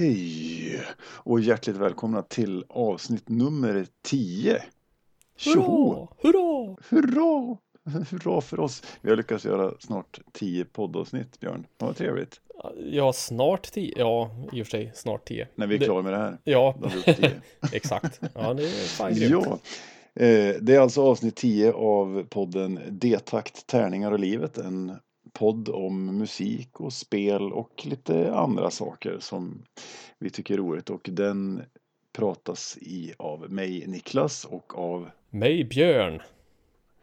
Hej och hjärtligt välkomna till avsnitt nummer 10. Hurra! Hurra! Hurra! Hurra för oss! Vi har lyckats göra snart 10 poddavsnitt, Björn. Vad trevligt. Ja, snart 10. Ja, i och för sig snart 10. När vi är klara med det här. Ja, Då har vi gjort 10. exakt. Ja, det är fan grymt. Ja, eh, det är alltså avsnitt 10 av podden D-takt, tärningar och livet. En podd om musik och spel och lite andra saker som vi tycker är roligt. Och den pratas i av mig, Niklas, och av Mig, Björn.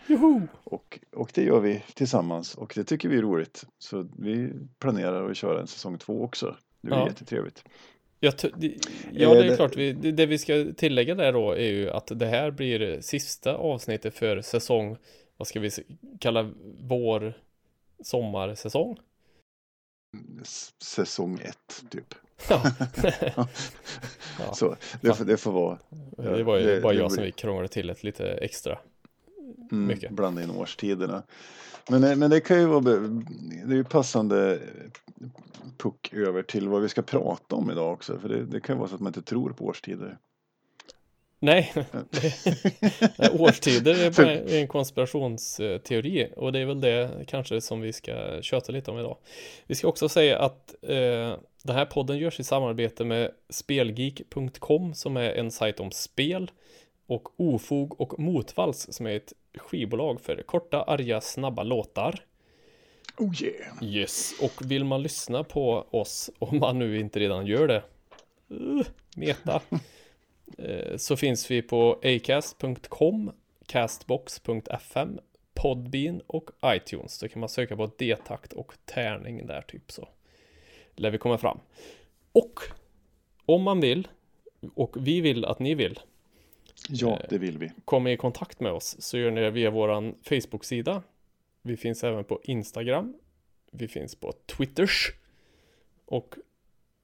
Joho! och, och det gör vi tillsammans och det tycker vi är roligt. Så vi planerar att köra en säsong två också. Det blir Ja. jättetrevligt. Jag ja, det är klart. Vi, det, vi ska tillägga där då är ju att det här blir sista avsnittet för säsong, vad ska vi kalla vår sommarsäsong? Säsong ett, typ. Ja. Ja. Så det, får- det får vara. det var ju det- bara det jag som vi krånglade till ett lite extra. Mm, Mycket. blanda in årstiderna. Men, men det kan ju vara det är ju passande puck över till vad vi ska prata om idag också. För det, det kan ju vara så att man inte tror på årstider. Nej, Nej, årstider är en konspirationsteori och det är väl det kanske som vi ska köta lite om idag. Vi ska också säga att eh, den här podden görs i samarbete med spelgeek.com som är en sajt om spel och Ofog och Motvalls som är ett skivbolag för korta, arga, snabba låtar. Oh yeah! Yes, och vill man lyssna på oss om man nu inte redan gör det uh, Meta Så finns vi på acast.com Castbox.fm Podbean och iTunes Då kan man söka på D-takt och tärning där typ så Lär vi komma fram Och om man vill och vi vill att ni vill Ja, det vill vi. komma i kontakt med oss så gör ni det via våran Facebook-sida. Vi finns även på Instagram. Vi finns på Twitters. Och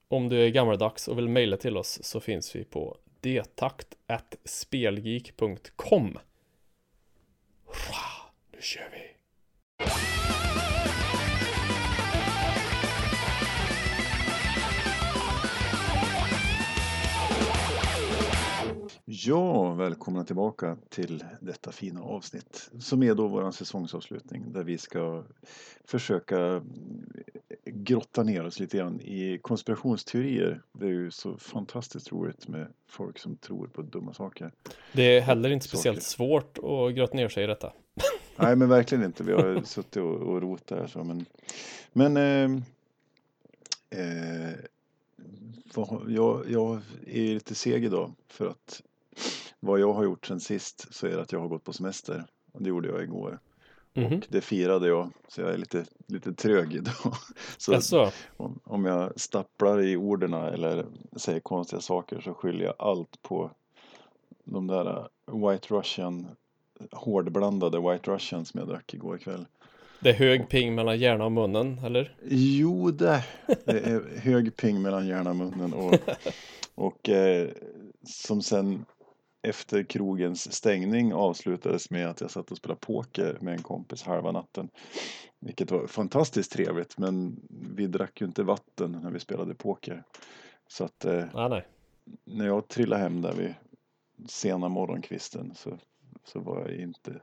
om du är gammaldags och vill mejla till oss så finns vi på detakt.spelgeek.com. Nu kör vi! Ja, välkomna tillbaka till detta fina avsnitt som är då vår säsongsavslutning där vi ska försöka grotta ner oss lite grann i konspirationsteorier. Det är ju så fantastiskt roligt med folk som tror på dumma saker. Det är heller inte speciellt Saker. svårt att grotta ner sig i detta. Nej, men verkligen inte. Vi har suttit och, och rotat här så, men, men eh, eh, jag, jag är lite seg idag för att vad jag har gjort sen sist så är det att jag har gått på semester. Och det gjorde jag igår. Mhm. Det firade jag, så jag är lite, lite trög idag. Så Jaså? om, om jag stapplar i orden eller säger konstiga saker så skyller jag allt på de där White Russian, hårdblandade White Russian som jag drack igår kväll. Det är hög ping mellan hjärna och munnen, eller? Jo, det, det är hög ping mellan hjärna och munnen och, och eh, som sen efter krogens stängning avslutades med att jag satt och spelade poker med en kompis halva natten. Vilket var fantastiskt trevligt men vi drack ju inte vatten när vi spelade poker. Så att eh, Ah, när jag trillade hem där vid sena morgonkvisten så, så var jag inte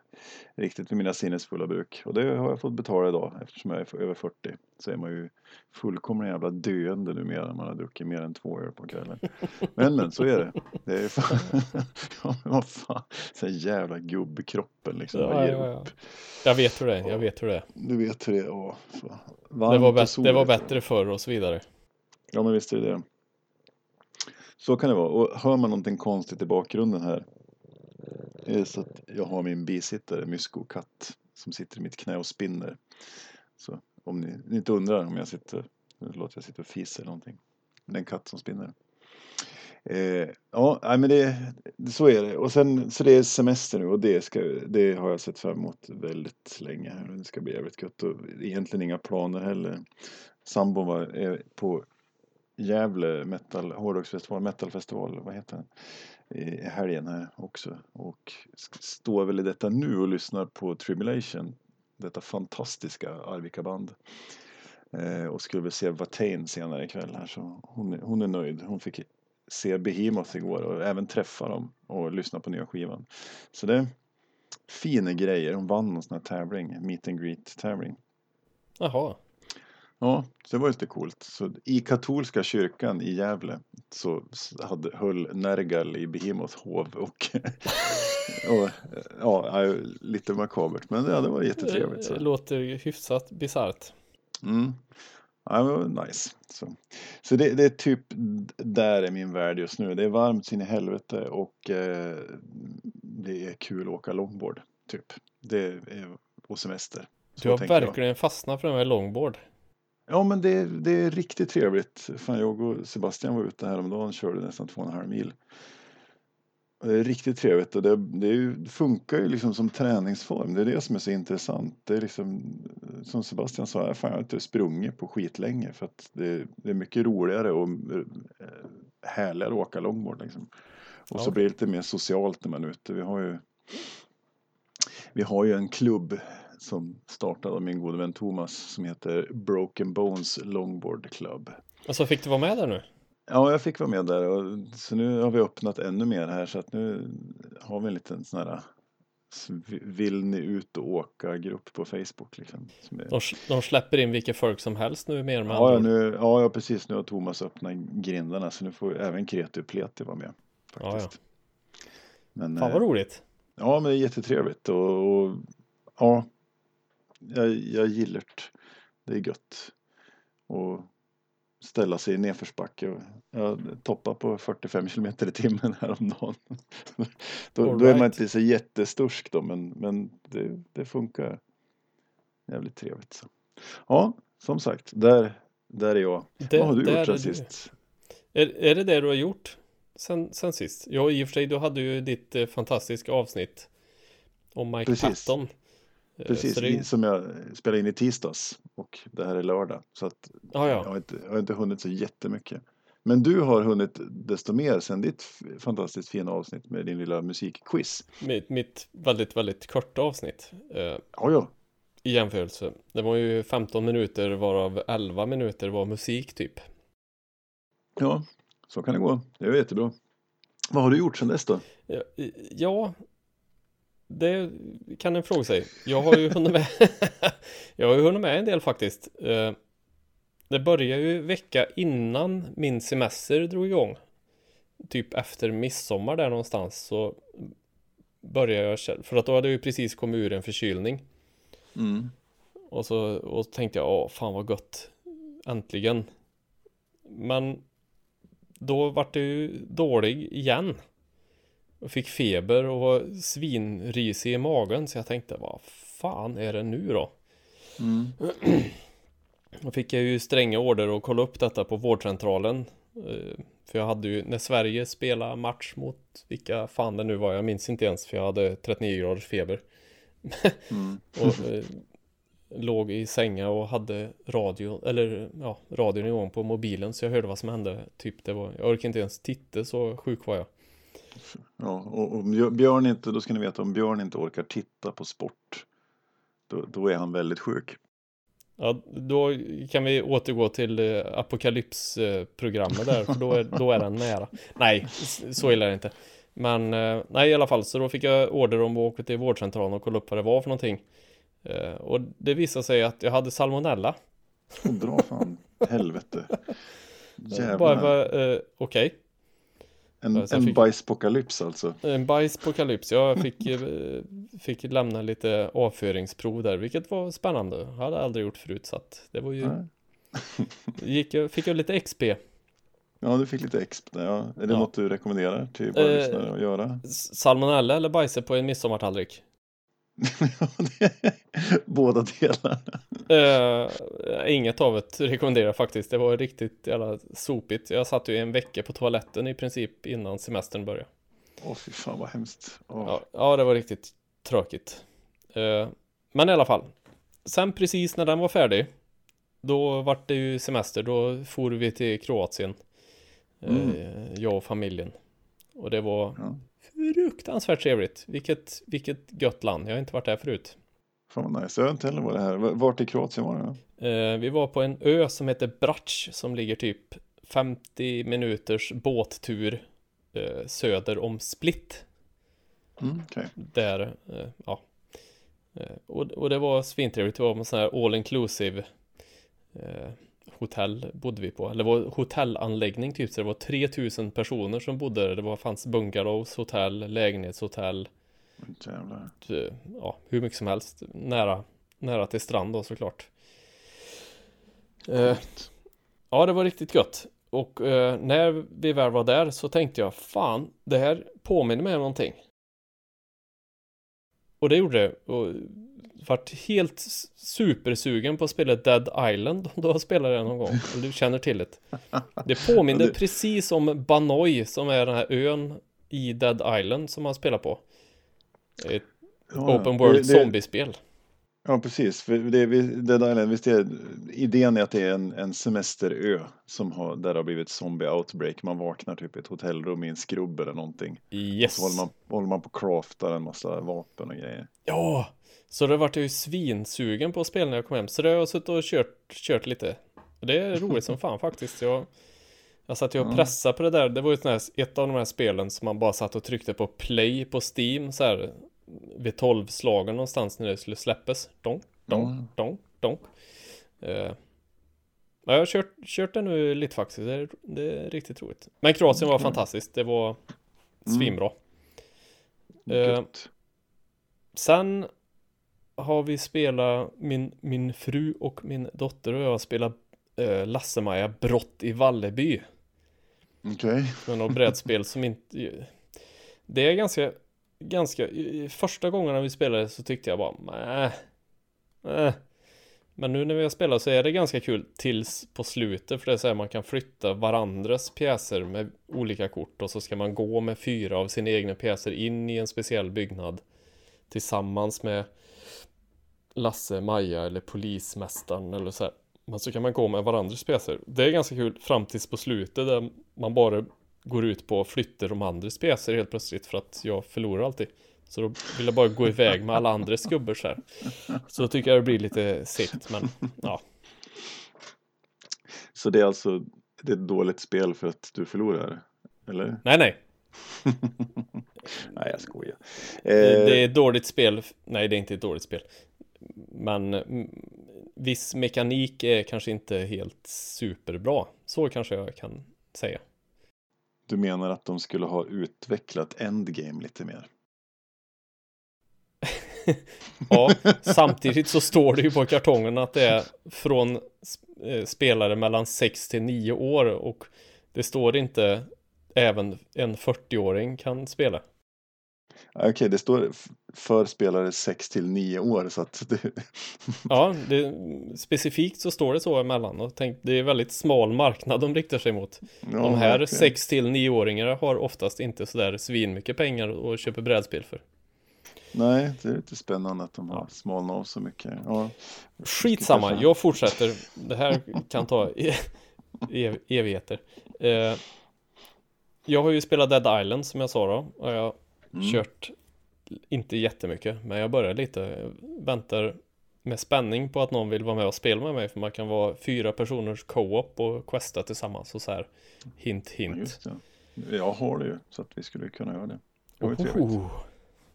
riktigt vid mina sinnesfulla bruk. Och det har jag fått betala idag eftersom jag är över 40. Så är man ju fullkomligen jävla döende numera när man har druckit mer än två öl på kvällen. Men men så är det. Det är fan, ja, men vad fan, så jävla gubbkroppen liksom. Ja, ja, ja. Jag vet hur det är, jag vet hur det är. Du vet hur det är. Ja. Det var, bättre, det var bättre förr och så vidare. Ja men visst är det det. Så kan det vara. Och hör man någonting konstigt i bakgrunden här. Eh, så att jag har min bisittare, Mysko katt, som sitter i mitt knä och spinner. Så om ni, ni inte undrar om jag sitter, nu låter jag sitta och fisa eller någonting. Men det är en katt som spinner. Eh, ja, men det, så är det. Och sen, så det är semester nu och det, ska, det har jag sett fram emot väldigt länge. här. Det ska bli jävligt gött och egentligen inga planer heller. Sambon var är på Gävle metal, hårdrocksfestival, metalfestival, vad heter den? I helgen här också. Och står väl i detta nu och lyssnar på Tribulation. Detta fantastiska Arvika-band. Eh, och skulle väl se Watain senare ikväll här så hon är, hon är nöjd. Hon fick se Behemoth igår och även träffa dem och lyssna på nya skivan. Så det är fina grejer. Hon vann någon sån här tävling, meet and greet tävling. Jaha. Ja, det var lite coolt. Så I katolska kyrkan i Gävle så hade, höll Nergal i Behemoth hov och, och ja, lite makabert. Men ja, det var jättetrevligt. Så. Det låter hyfsat bisarrt. Mm. Ja, det var nice. Så, så det, det, är typ där är min värld just nu. Det är varmt sin i helvete och eh, det är kul att åka longboard. Typ. Det är på semester. Så du har verkligen jag. fastnat för det med longboard. Ja men det, det är riktigt trevligt. Fan, jag och Sebastian var ute häromdagen och körde nästan två och en halv mil. Det är riktigt trevligt och det, det, funkar ju liksom som träningsform. Det är det som är så intressant. Det är liksom, som Sebastian sa, fan, jag har inte sprungit på skitlänge för att det, det är mycket roligare och eh, härligare att åka långboard. Liksom. Och ja. så blir det lite mer socialt när man är ute. Vi har ju, vi har ju en klubb som startade av min gode vän Thomas som heter Broken Bones Longboard Club. Och så fick du vara med där nu? Ja, jag fick vara med där och så nu har vi öppnat ännu mer här så att nu har vi en liten sån här vill ni ut och åka grupp på Facebook liksom. De, de, släpper in vilka folk som helst nu mer med ja, nu, ja, ja, precis. Nu har Thomas öppnat grindarna så nu får även Kreti och Pleti vara med. Faktiskt. Ja, ja. Men, Fan vad eh, roligt. Ja, men det är jättetrevligt och, och ja, jag, jag gillar det. Det är gött. Och ställa sig i nedförsbacke. Jag toppar på 45 km i timmen häromdagen. då, right. då är man inte så jättestursk då men, men det, det funkar jävligt trevligt. Så. Ja, som sagt, där, där är jag. Det, Vad har du gjort sen sist? Är, är det det du har gjort sen, sen sist? Ja, i och för sig, du hade ju ditt eh, fantastiska avsnitt om Mike Precis. Patton. Eh, Precis, det... som jag spelade in i tisdags och det här är lördag. Så att ah, ja. jag, har inte, jag har inte hunnit så jättemycket. Men du har hunnit desto mer sen ditt fantastiskt fina avsnitt med din lilla musikquiz. Mitt, mitt väldigt, väldigt korta avsnitt. Eh, ja, ja. I jämförelse. Det var ju 15 minuter varav 11 minuter var musik typ. Ja, så kan det gå. Det är jättebra. Vad har du gjort sen dess då? Ja, ja det kan en fråga sig. Jag har ju hunnit med Jag har ju hunnit med en del faktiskt. Eh, Det började ju vecka innan min semester drog igång. Typ efter midsommar där någonstans så Började jag För att då hade jag ju precis kommit ur en förkylning. Mm. Och så och tänkte jag, åh fan vad gott Äntligen. Men Då vart det ju dålig igen och fick feber och var svinrisig i magen så jag tänkte vad fan är det nu då? Mm. Då fick jag ju stränga order att kolla upp detta på vårdcentralen eh, För jag hade ju, när Sverige spelade match mot vilka fan det nu var, jag minns inte ens för jag hade 39 graders feber mm. och eh, låg i sänga och hade radio, eller ja, radion igång på mobilen så jag hörde vad som hände Typ det var, jag orkade inte ens titta så sjuk var jag Ja, och om Björn inte, då ska ni veta om Björn inte orkar titta på sport, då, då är han väldigt sjuk. Ja, då kan vi återgå till eh, apokalypsprogrammet där, för då är, då är den nära. Nej, så illa är det inte. Men eh, nej, i alla fall, så då fick jag order om att åka till vårdcentralen och kolla upp vad det var för någonting. Eh, och det visade sig att jag hade salmonella. Dra fan helvete. Jävlar. Bara, eh, okej. Okay. En, en fick, bajspokalyps alltså? En bajspokalyps, jag fick, eh, fick lämna lite avföringsprov där, vilket var spännande. Jag hade aldrig gjort förut, så att det var ju... gick jag, fick jag lite XP. Ja, du fick lite XP. Ja. Är det ja. något du rekommenderar till våra eh, lyssnare att göra? Salmonella eller bajsa på en midsommartallrik? Båda delarna. Uh, inget av det rekommenderar faktiskt. Det var riktigt jävla sopigt. Jag satt ju en vecka på toaletten i princip innan semestern började. Åh oh, fy fan vad hemskt. Oh. Ja, ja, det var riktigt tråkigt. Uh, men i alla fall. Sen precis när den var färdig. Då vart det ju semester. Då for vi till Kroatien. Mm. Uh, jag och familjen. Och det var ja fruktansvärt trevligt. Vilket, vilket gött land. Jag har inte varit där förut. Fan vad nice. Jag har inte heller varit här. Vart i Kroatien var det? Eh, vi var på en ö som heter Brač som ligger typ 50 minuters båttur eh, söder om Split. Mm, okej. Där, eh, ja. Eh, och, och det var svintrevligt. Det var en sån här all inclusive eh, hotell bodde vi på. Eller det var hotellanläggning typ. Så det var 3000 personer som bodde där. Det var, fanns bungalows, hotell, lägenhetshotell. Jävlar. eh, Ja, hur mycket som helst. Nära, nära till strand då såklart. Eh, Ja, det var riktigt gött. Och eh, när vi väl var där så tänkte jag, fan, det här påminner mig om någonting. Och det gjorde det. Och vart helt supersugen på att spela Dead Island. Om du har spelat det någon gång. Eller du känner till det. Det påminner Det- precis om Banoi som är den här ön i Dead Island som man spelar på. Ett Ja, open det- world det- zombiespel. Ja, precis. För det, Dead Island, visst är idén är att det är en, en semesterö som har, där det har blivit zombie outbreak. Man vaknar typ i ett hotellrum i en skrubb eller någonting. Yes. Så håller man, håller man på och craftar en massa vapen och grejer. Ja, så det vart jag ju svinsugen på att spela när jag kom hem. Så det har jag suttit och kört, kört lite. Och det är roligt som fan faktiskt. Jag, jag satt ju och pressade på det där. Det var ju här, ett av de här spelen som man bara satt och tryckte på play på Steam så här vid 12-slagen någonstans när det skulle släppas. Donk, donk, Mm. donk, donk. Ja, jag har kört, kört det nu lite faktiskt. Det är, det är riktigt roligt. Men Kroatien var Okej. fantastiskt. Det var Mm. svinbra. Eh, Gött. Sen har vi spelat, min, min fru och min dotter och jag har spelat eh, Lasse-Maja Brott i Valleby. Okej. Men något brädspel som inte... Det är ganska, ganska... Första gångerna vi spelade så tyckte jag bara, nej. Äh. Men nu när vi har spelat så är det ganska kul tills på slutet för det är så här man kan flytta varandras pjäser med olika kort och så ska man gå med fyra av sina egna pjäser in i en speciell byggnad tillsammans med Lasse, Maja eller polismästaren eller så här. Men så kan man gå med varandras pjäser. Det är ganska kul fram tills på slutet där man bara går ut på att flytta de andras pjäser helt plötsligt för att jag förlorar alltid. Så då vill jag bara gå iväg med alla andras gubbor så här. Så då tycker jag det blir lite segt men ja. Så det är alltså det är ett dåligt spel för att du förlorar? Eller? Nej nej. Nej, jag skojar. Det Eh, är ett dåligt spel. Nej det är inte ett dåligt spel. Men mm, viss mekanik är kanske inte helt superbra. Så kanske jag kan säga. Du menar att de skulle ha utvecklat Endgame lite mer? Ja, samtidigt så står det ju på kartongen att det är från eh, spelare mellan 6 till 9 år och det står inte även en 40-åring kan spela. Okej, det står för spelare 6 till 9 år så att det, Ja, det, specifikt så står det så emellan och tänk, det är väldigt smal marknad de riktar sig mot. Ja, de här verkligen. 6 till 9-åringar har oftast inte sådär svin mycket pengar att köpa brädspel för. Nej, det är lite spännande att de har Ja. smalnat av så mycket. Ja, Skitsamma, jag fortsätter. Det här kan ta e- ev evigheter. Eh, jag har ju spelat Dead Island som jag sa då. Och jag Mm. kört inte jättemycket, men jag börjar lite. Jag väntar med spänning på att någon vill vara med och spela med mig. För man kan vara fyra personers co-op och questa tillsammans och så här. Hint, Ja, hint. det. Jag har det ju, så att vi skulle kunna göra det. Det. Oh.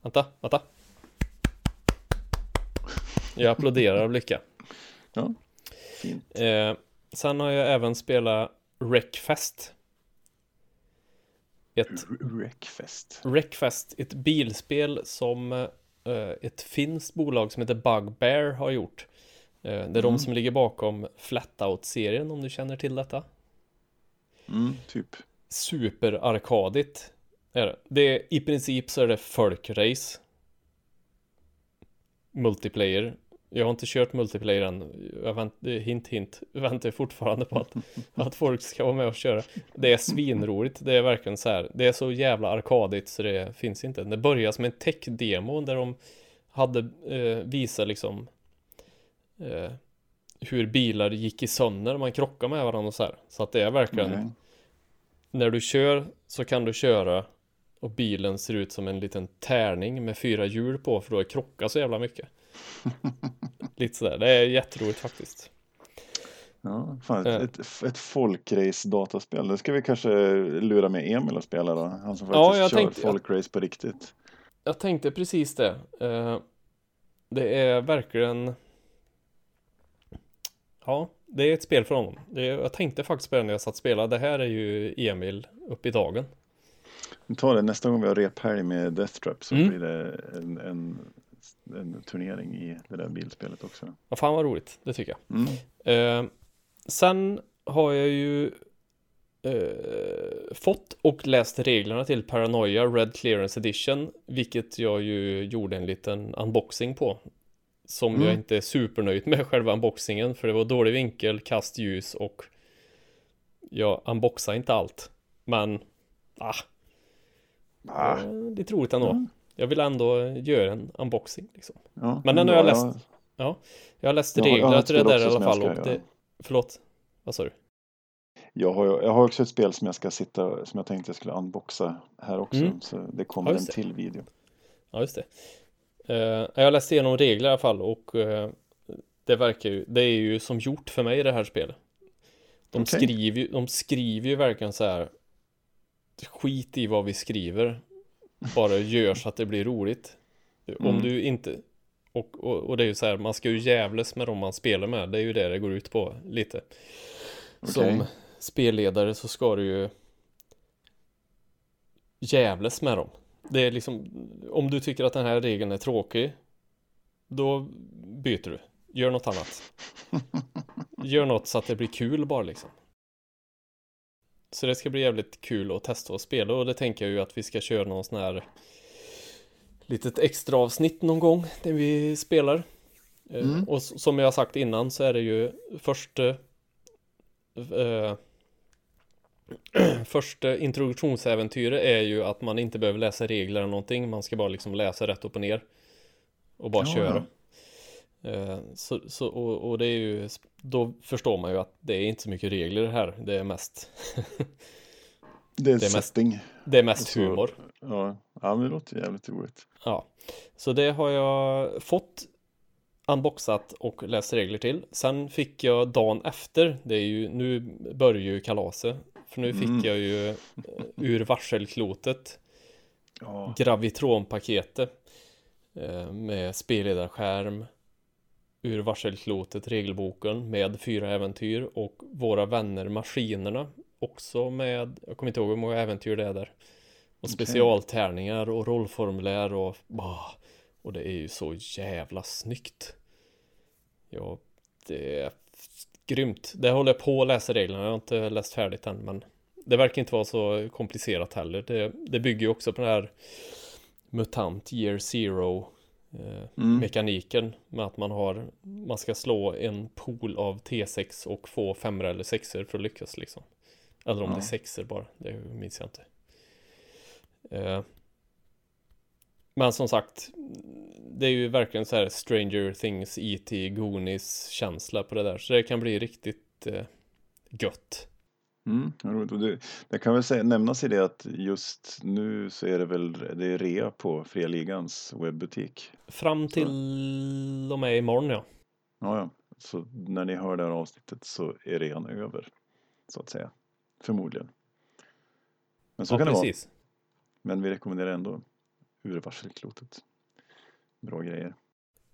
Vänta, vänta. Jag applåderar av lycka. Ja, fint. Eh, sen har jag även spelat Wreckfest. Ett Wreckfest. Wreckfest, ett bilspel som eh, ett finskt bolag som heter Bugbear har gjort. Eh, det är de Mm. som ligger bakom Flatout-serien om du känner till detta. Mm, typ. Superarkadigt är det. det är, I princip så är det folkrace. Multiplayer. Jag har inte kört multiplayer än. Jag vänt, hint hint. Jag väntar fortfarande på att, att folk ska vara med och köra. Det är svinroligt. Det är verkligen så här. Det är så jävla arkadigt så det finns inte. Det börjar som en tech-demo där de hade eh, visat liksom eh, hur bilar gick i sönder. Man krockar med varandra och så här. Så att det är verkligen Nej. när du kör så kan du köra och bilen ser ut som en liten tärning med fyra hjul på för då är krocka så jävla mycket. Lite sådär, det är jätteroligt faktiskt. Ja, fan, ett, Eh. ett, ett folkrace dataspel. Det ska vi kanske lura med Emil att spela då. Han som Ja, faktiskt jag kör tänkte- folkrace på riktigt. Jag tänkte precis det. Eh, Det är verkligen Ja, det är ett spel för honom. Det jag tänkte faktiskt på det när jag satt och spelade. Det här är ju Emil upp i dagen. Vi tar det nästa gång vi har rephelg med Death Trap så Mm. blir det en, en, en turnering i det där bilspelet också. Ja, fan vad roligt. Det tycker jag. Mm. Eh, sen har jag ju eh, fått och läst reglerna till Paranoia Red Clearance Edition, vilket jag ju gjorde en liten unboxing på. Som Mm. jag inte är supernöjd med själva unboxingen, för det var dålig vinkel, kast ljus och jag unboxade inte allt. Men, ah, Ah, lite roligt ändå. Mm. Jag vill ändå göra en unboxing liksom. ja, Men den har jag ja, läst. Jag har läst Jag har- har reglerna till det där i alla fall och det, förlåt, vad sa du? Jag har, jag har också ett spel som jag ska sitta, som jag tänkte jag skulle unboxa här också. Mm. Så det kommer Ja, en det. till video. Ja, just det. Eh, jag har läst igenom regler i alla fall och eh, det verkar ju, det är ju som gjort för mig det här spelet. De, Okej. skriver, ju, de skriver ju verkligen så här skit i vad vi skriver. Bara gör så att det blir roligt. Om Mm. du inte och, och, och det är ju så här, man ska ju jävlas med dem man spelar med. Det är ju det det går ut på lite. Som Okej. spelledare så ska du ju jävlas med dem. Det är liksom, om du tycker att den här regeln är tråkig, då byter du. Gör något annat. Gör något så att det blir kul bara liksom. Så det ska bli jävligt kul att testa och spela och det tänker jag ju att vi ska köra någon sån här litet extra avsnitt någon gång där vi spelar. Eh, Mm. Och som jag sagt innan så är det ju först eh, eh, Första introduktionsäventyret är ju att man inte behöver läsa regler eller någonting. Man ska bara liksom läsa rätt upp och ner. Och bara Ja, köra. Eh, Så, så, och, och det är ju, då förstår man ju att det är inte så mycket regler här. Det är mest, Det är det är mest- det är mest så- humor. Ja, ja, men det låter jävligt roligt. Ja, så det har jag fått unboxat och läst regler till. Sen fick jag dagen efter, det är ju, nu börjar ju kalaset. För nu fick Mm. jag ju eh, ur varselklotet Ja, Gravitronpaketet eh, med spelledarskärm ur varselklotet regelboken med fyra äventyr och våra vänner maskinerna också med, jag kommer inte ihåg hur många äventyr det är där. Och specialtärningar och rollformulär och bah, och det är ju så jävla snyggt. Ja, det är grymt. Det håller jag på att läsa reglerna, jag har inte läst färdigt än men det verkar inte vara så komplicerat heller. Det, det bygger ju också på den här MUTANT Year Zero Mm. mekaniken med att man har man ska slå en pool av T6 och få femmer eller sexer för att lyckas liksom. Eller om Ja. det är sexer bara, det minns jag inte. Eh, men som sagt, det är ju verkligen så här Stranger Things, E.T., Goonies känsla på det där. Så det kan bli riktigt eh, gött. Mm, det, det kan väl säga, nämnas i det att just nu så är det väl det är rea på Fria Ligans webbutik. Fram till och med imorgon ja. Ja, ja. Så när ni hör det här avsnittet så är rean över. Så att säga. Förmodligen. Men så ja kan det vara. precis. Men vi rekommenderar ändå ur varselklotet. Bra grejer.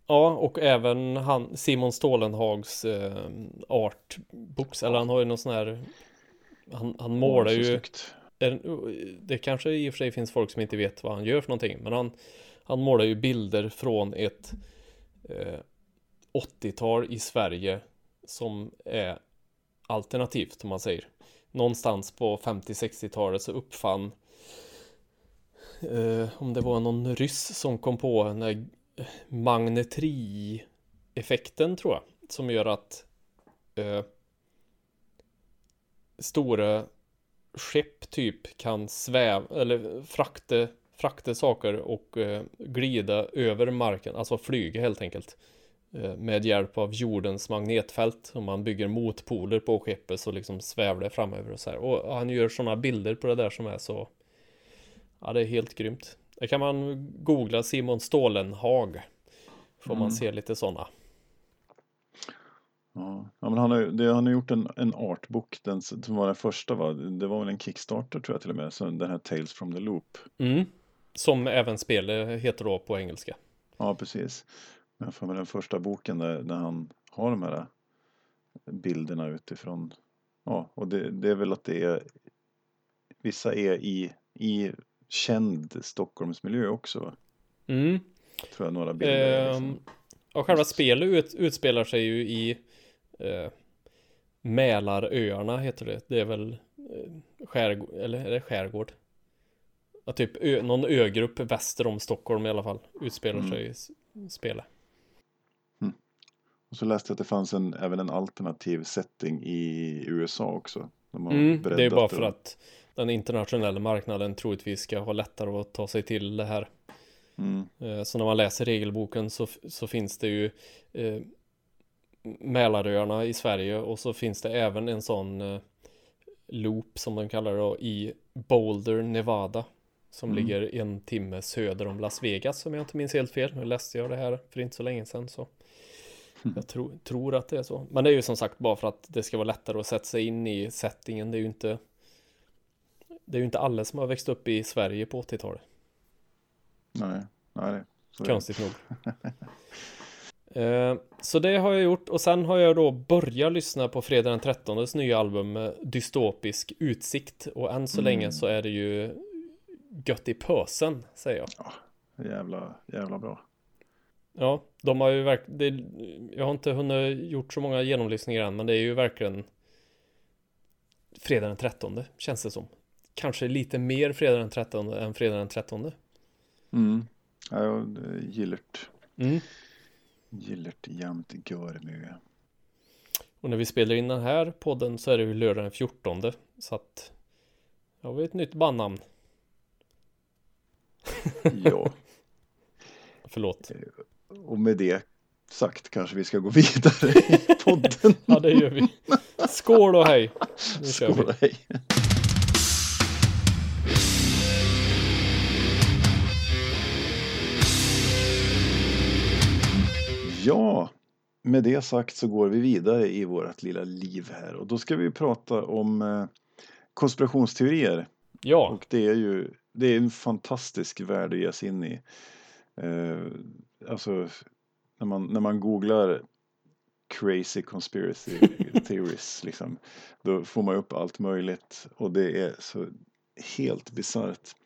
Ja, och även han, Simon Stålenhags eh, artbooks, eller han har ju någon sån här Han, han målar ju snyggt. Det kanske i och för sig finns folk som inte vet vad han gör för någonting Men han Han målar ju bilder från ett eh, 80-tal i Sverige Som är Alternativt om man säger Någonstans på 50-60-talet så uppfann eh, Om det var någon ryss som kom på den här magnetri-effekten tror jag som gör att eh, stora skepp typ kan sväva eller frakta, frakta saker och eh, glida över marken, alltså flyga helt enkelt eh, med hjälp av jordens magnetfält. Om man bygger motpoler på skeppet så liksom svävar det framöver och så här. Och han gör sådana bilder på det där som är så ja det är helt grymt. Det kan man googla Simon Stålenhag Får man se lite sådana. Ja, ja men han har, det, han har gjort en, en artbok, den som var den första va? Det var väl en Kickstarter tror jag till och med, så den här Tales from the Loop. Mm. Som även spelet heter då på engelska. Ja, precis. Men jag får med den första boken där, där han har de här bilderna utifrån. Ja, och det, det är väl att det är vissa är i, i känd Stockholmsmiljö också. Mm. Tror jag några bilder. är liksom. Och själva spelet ut, utspelar sig ju i eh, Mälaröarna heter det. Det är väl eh, skärgård, eller är det skärgård? Ja, typ ö, någon ögrupp väster om Stockholm i alla fall utspelar Mm. sig i spelet. Och så läste jag att det fanns en, även en alternativ setting i USA också. De Mm, det är bara för att den internationella marknaden troligtvis ska ha lättare att ta sig till det här. Mm, Eh, Så när man läser regelboken så, så finns det ju eh, Mälaröarna i Sverige och så finns det även en sån eh, loop som de kallar det då, i Boulder, Nevada. Som Mm. ligger en timme söder om Las Vegas om jag inte minns helt fel. Nu läste jag det här för inte så länge sedan så Mm. jag tro, tror att det är så. Men det är ju som sagt bara för att det ska vara lättare att sätta sig in i settingen. Det är ju inte Det är ju inte alla som har växt upp i Sverige på 80-talet. nej, nej. så. Konstigt nog. Eh, Så det har jag gjort och sen har jag då börjat lyssna på Fredag den 13 nya album Dystopisk utsikt och än så Mm. länge så är det ju gött i pösen säger jag. Jävla, jävla bra. Ja, de har ju verkligen, jag har inte hunnit gjort så många genomlyssningar än men det är ju verkligen Fredag den 13 känns det som. Kanske lite mer Fredag den 13 än Fredag den 13. Mm. Ja, gillert. Mm. Gillert jämt görmö. Och när vi spelar in den här podden så är det ju lördag den 14 Så att Jag har vi ett nytt bandnamn Ja, Förlåt och med det sagt kanske vi ska gå vidare i podden. Ja det gör vi Skål och hej. Skål, hej. Ja, med det sagt så går vi vidare i vårt lilla liv här och då ska vi prata om eh, konspirationsteorier. Ja Och det är ju det är en fantastisk värld att ge sig in i. Eh, alltså när man, när man googlar crazy conspiracy theories liksom, då får man upp allt möjligt och det är så helt bisarrt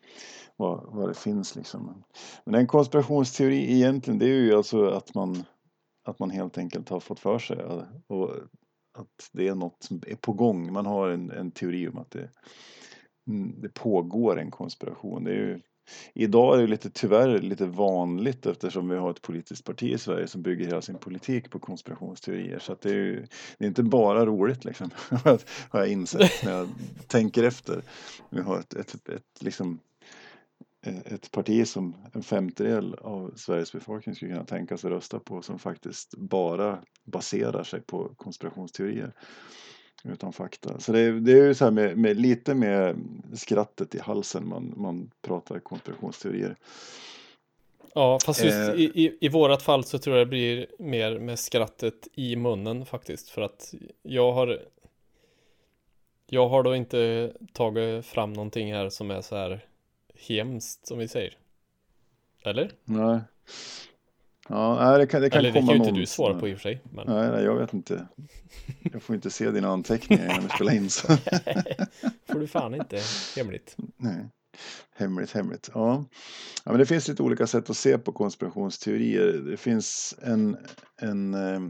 vad, vad det finns liksom. Men en konspirationsteori egentligen det är ju alltså att man att man helt enkelt har fått för sig och att det är något som är på gång. Man har en, en teori om att det, mm, det pågår en konspiration. Det är ju, idag är det lite, tyvärr lite vanligt eftersom vi har ett politiskt parti i Sverige som bygger hela sin politik på konspirationsteorier. Så att det, är ju, det är inte bara roligt liksom, har jag insett när jag tänker efter. Vi har ett, ett, ett, ett, liksom, ett parti som en femtedel av Sveriges befolkning skulle kunna tänka sig rösta på som faktiskt bara baserar sig på konspirationsteorier utan fakta. Så det är, det är ju så här med, med lite med skrattet i halsen man, man pratar konspirationsteorier. Ja fast just Eh. i, i, i vårat fall så tror jag det blir mer med skrattet i munnen faktiskt för att jag har Jag har då inte tagit fram någonting här som är så här hemskt som vi säger Eller? Nej. Ja, det kan, det kan Eller det komma kan ju inte någon du svara på i och för sig men Nej, nej, jag vet inte. Jag får inte se dina anteckningar innan vi spelar in. Så. får du fan inte hemligt Nej. Hemligt, hemligt. Ja. ja, men det finns lite olika sätt att se på konspirationsteorier. Det finns en, en, eh,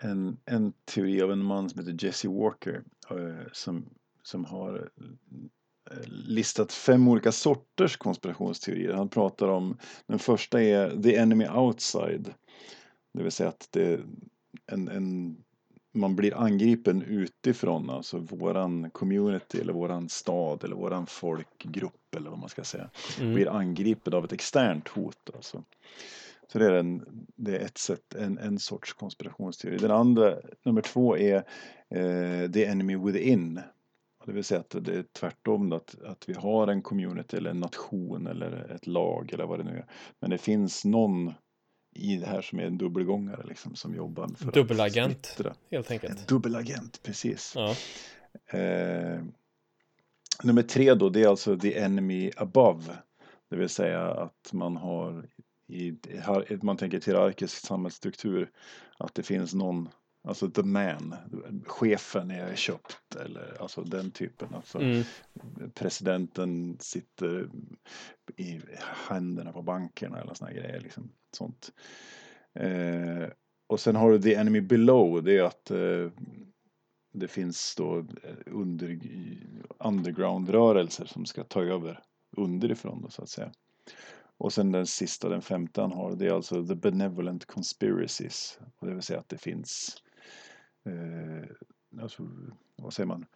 en, en teori av en man som heter Jesse Walker eh, som, som har listat fem olika sorters konspirationsteorier. Han pratar om, den första är the enemy outside. Det vill säga att det, en, en, man blir angripen utifrån, alltså våran community eller våran stad eller våran folkgrupp eller vad man ska säga. mm. Blir angripen av ett externt hot. Alltså. Så det är, en, det är ett sätt, en, en sorts konspirationsteori. Den andra, nummer två, är eh, the enemy within. Det vill säga att det är tvärtom att, att vi har en community eller en nation eller ett lag eller vad det nu är. Men det finns någon i det här som är en dubbelgångare liksom som jobbar för Dubbelagent, att splittra. helt enkelt. En dubbelagent, precis. Ja. Eh, nummer tre då, det är alltså the enemy above. Det vill säga att man har i, man tänker hierarkisk samhällsstruktur att det finns någon, alltså the man, chefen är köpt eller alltså den typen. Alltså Mm. presidenten sitter i händerna på bankerna eller såna här grejer. Liksom, sånt. Eh, och sen har du the enemy below, det är att eh, det finns då under, underground-rörelser som ska ta över underifrån då, så att säga. Och sen den sista, den femte han har, det är alltså the benevolent conspiracies. Och det vill säga att det finns, eh, alltså, vad säger man?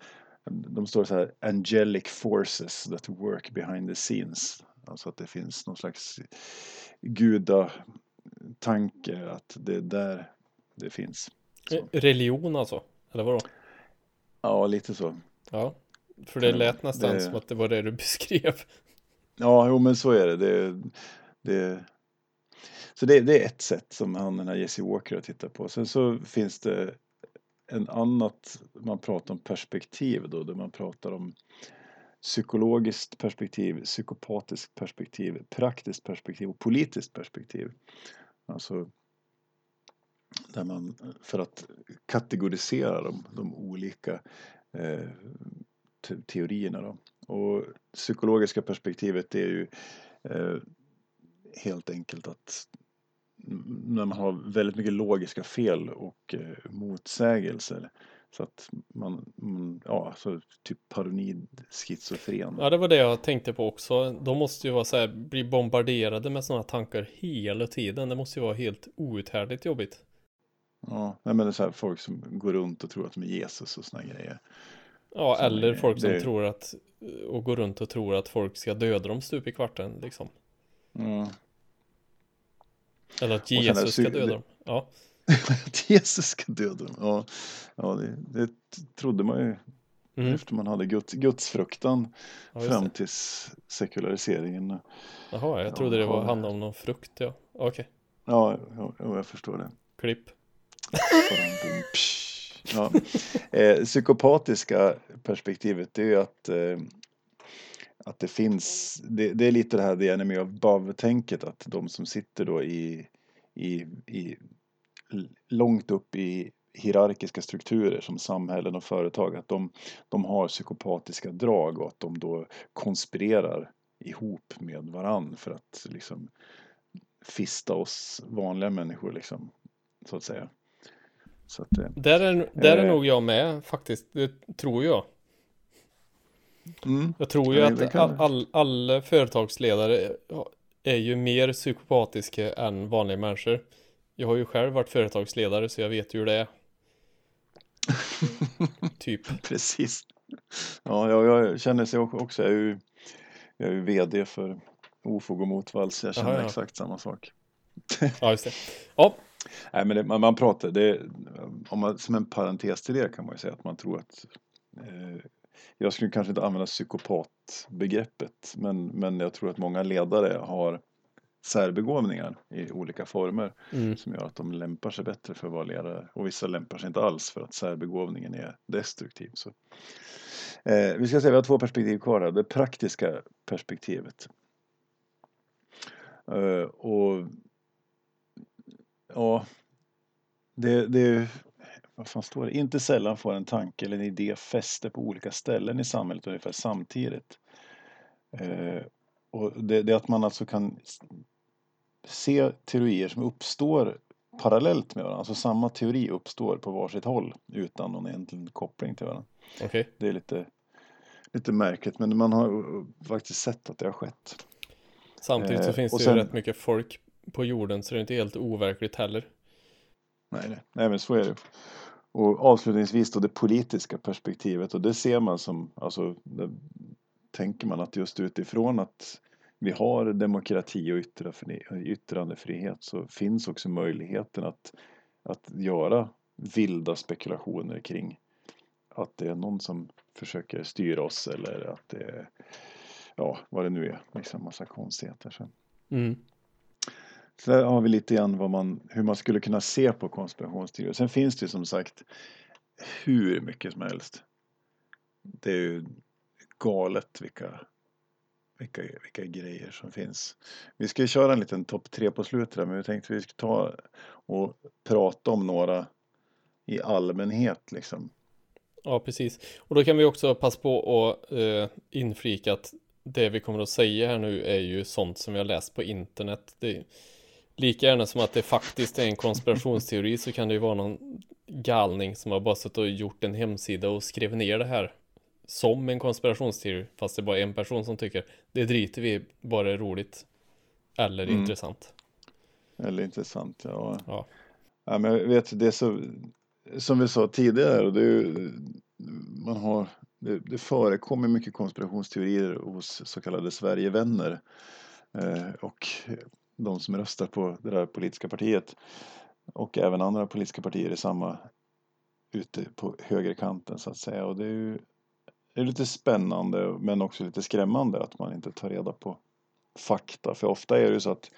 De står så här, angelic forces that work behind the scenes. Alltså att det finns någon slags gudatanke att det är där det finns. Så. Religion alltså? Eller vadå? Ja, lite så. Ja. För det lät nästan det- som att det var det du beskrev. Ja, jo men så är det. det, det så det, det är ett sätt som han, den här Jesse Walker har tittat på. Sen så finns det en annat, man pratar om perspektiv då, där man pratar om psykologiskt perspektiv, psykopatiskt perspektiv, praktiskt perspektiv och politiskt perspektiv. Alltså där man, för att kategorisera de, de olika eh, teorierna då. Och psykologiska perspektivet är ju eh, helt enkelt att när man har väldigt mycket logiska fel och eh, motsägelser så att man, man ja, så typ paranoid schizofren. Ja, det var det jag tänkte på också. De måste ju vara så här, bli bombarderade med sådana tankar hela tiden. Det måste ju vara helt outhärdligt jobbigt. Ja, nej, men det är så här folk som går runt och tror att de är Jesus och såna grejer. Ja, Så eller det- folk som det- tror att och går runt och tror att folk ska döda dem stup i kvarten liksom. Ja. Eller att Jesus ska döda dem. Ja, att Jesus ska döda dem. Ja, ja det, det trodde man ju mm. efter man hade Guds, gudsfruktan ja fram det. tills sekulariseringen. Jaha, jag trodde det var Ja. handlade om någon frukt. Ja, okej. Ja, ja, ja, jag förstår det. Klipp. Ja. Eh, psykopatiska perspektivet är ju att, eh, att det finns, det, det är lite det här the enemy of above-tänket att de som sitter då i, i, i långt upp i hierarkiska strukturer som samhällen och företag att de, de har psykopatiska drag och att de då konspirerar ihop med varann för att liksom fista oss vanliga människor liksom så att säga. Så att, eh, Där är, där är Eh. nog jag med faktiskt. Det tror jag. Mm, Jag tror ju Ja, att all, all, alla företagsledare är ju mer psykopatiska än vanliga människor. Jag har ju själv varit företagsledare så jag vet ju hur det är. Typ. precis. Ja, jag, jag känner sig också, jag är ju, jag är ju VD för Ofog och Motvalls, så jag känner Aha, ja. exakt samma sak. Ja, just det. Ja, Nej, men det, man, man pratar, det, om man, som en parentes till det kan man ju säga att man tror att eh, jag skulle kanske inte använda psykopatbegreppet, men, men jag tror att många ledare har särbegåvningar i olika former mm. som gör att de lämpar sig bättre för att vara ledare och vissa lämpar sig inte alls för att särbegåvningen är destruktiv. Så. Eh, vi ska se, vi har två perspektiv kvar här. Det praktiska perspektivet. Eh, och ja, det, det vad fan står det? Inte sällan får en tanke eller en idé fäste på olika ställen i samhället ungefär samtidigt. Eh, och det, det att man alltså kan se teorier som uppstår parallellt med varandra. Alltså samma teori uppstår på varsitt håll utan någon egentlig koppling till varandra. okej. Det är lite, lite märkligt men man har uh, faktiskt sett att det har skett. Samtidigt så Eh, finns det sen- ju rätt mycket folk på jorden så det är inte helt overkligt heller. Nej, nej. nej men så är det. Och avslutningsvis då det politiska perspektivet och det ser man som, alltså det, tänker man att just utifrån att vi har demokrati och yttrandefrihet så finns också möjligheten att, att göra vilda spekulationer kring att det är någon som försöker styra oss eller att det är, ja, vad det nu är, liksom massa konstigheter. Så. Mm. Så där har vi lite grann vad man, hur man skulle kunna se på konspirationsteorier. Sen finns det ju som sagt hur mycket som helst. Det är ju galet vilka, vilka, vilka grejer som finns. Vi ska ju köra en liten topp tre på slutet där, men vi tänkte vi ska ta och prata om några i allmänhet liksom. Ja, precis. Och då kan vi också passa på att eh, inflika att det vi kommer att säga här nu är ju sånt som vi har läst på internet. Det, lika gärna som att det faktiskt är en konspirationsteori så kan det ju vara någon galning som har bara suttit och gjort en hemsida och skrev ner det här som en konspirationsteori fast det är bara en person som tycker det driter vi bara är roligt eller Mm. intressant. Eller intressant, ja. Ja. ja men jag vet, det är så, som vi sa tidigare, och det är man har, det, det förekommer mycket konspirationsteorier hos så kallade Sverigevänner eh, och de som röstar på det där politiska partiet. Och även andra politiska partier i samma ute på högerkanten så att säga. Och det är ju det är lite spännande men också lite skrämmande att man inte tar reda på fakta. För ofta är det ju så att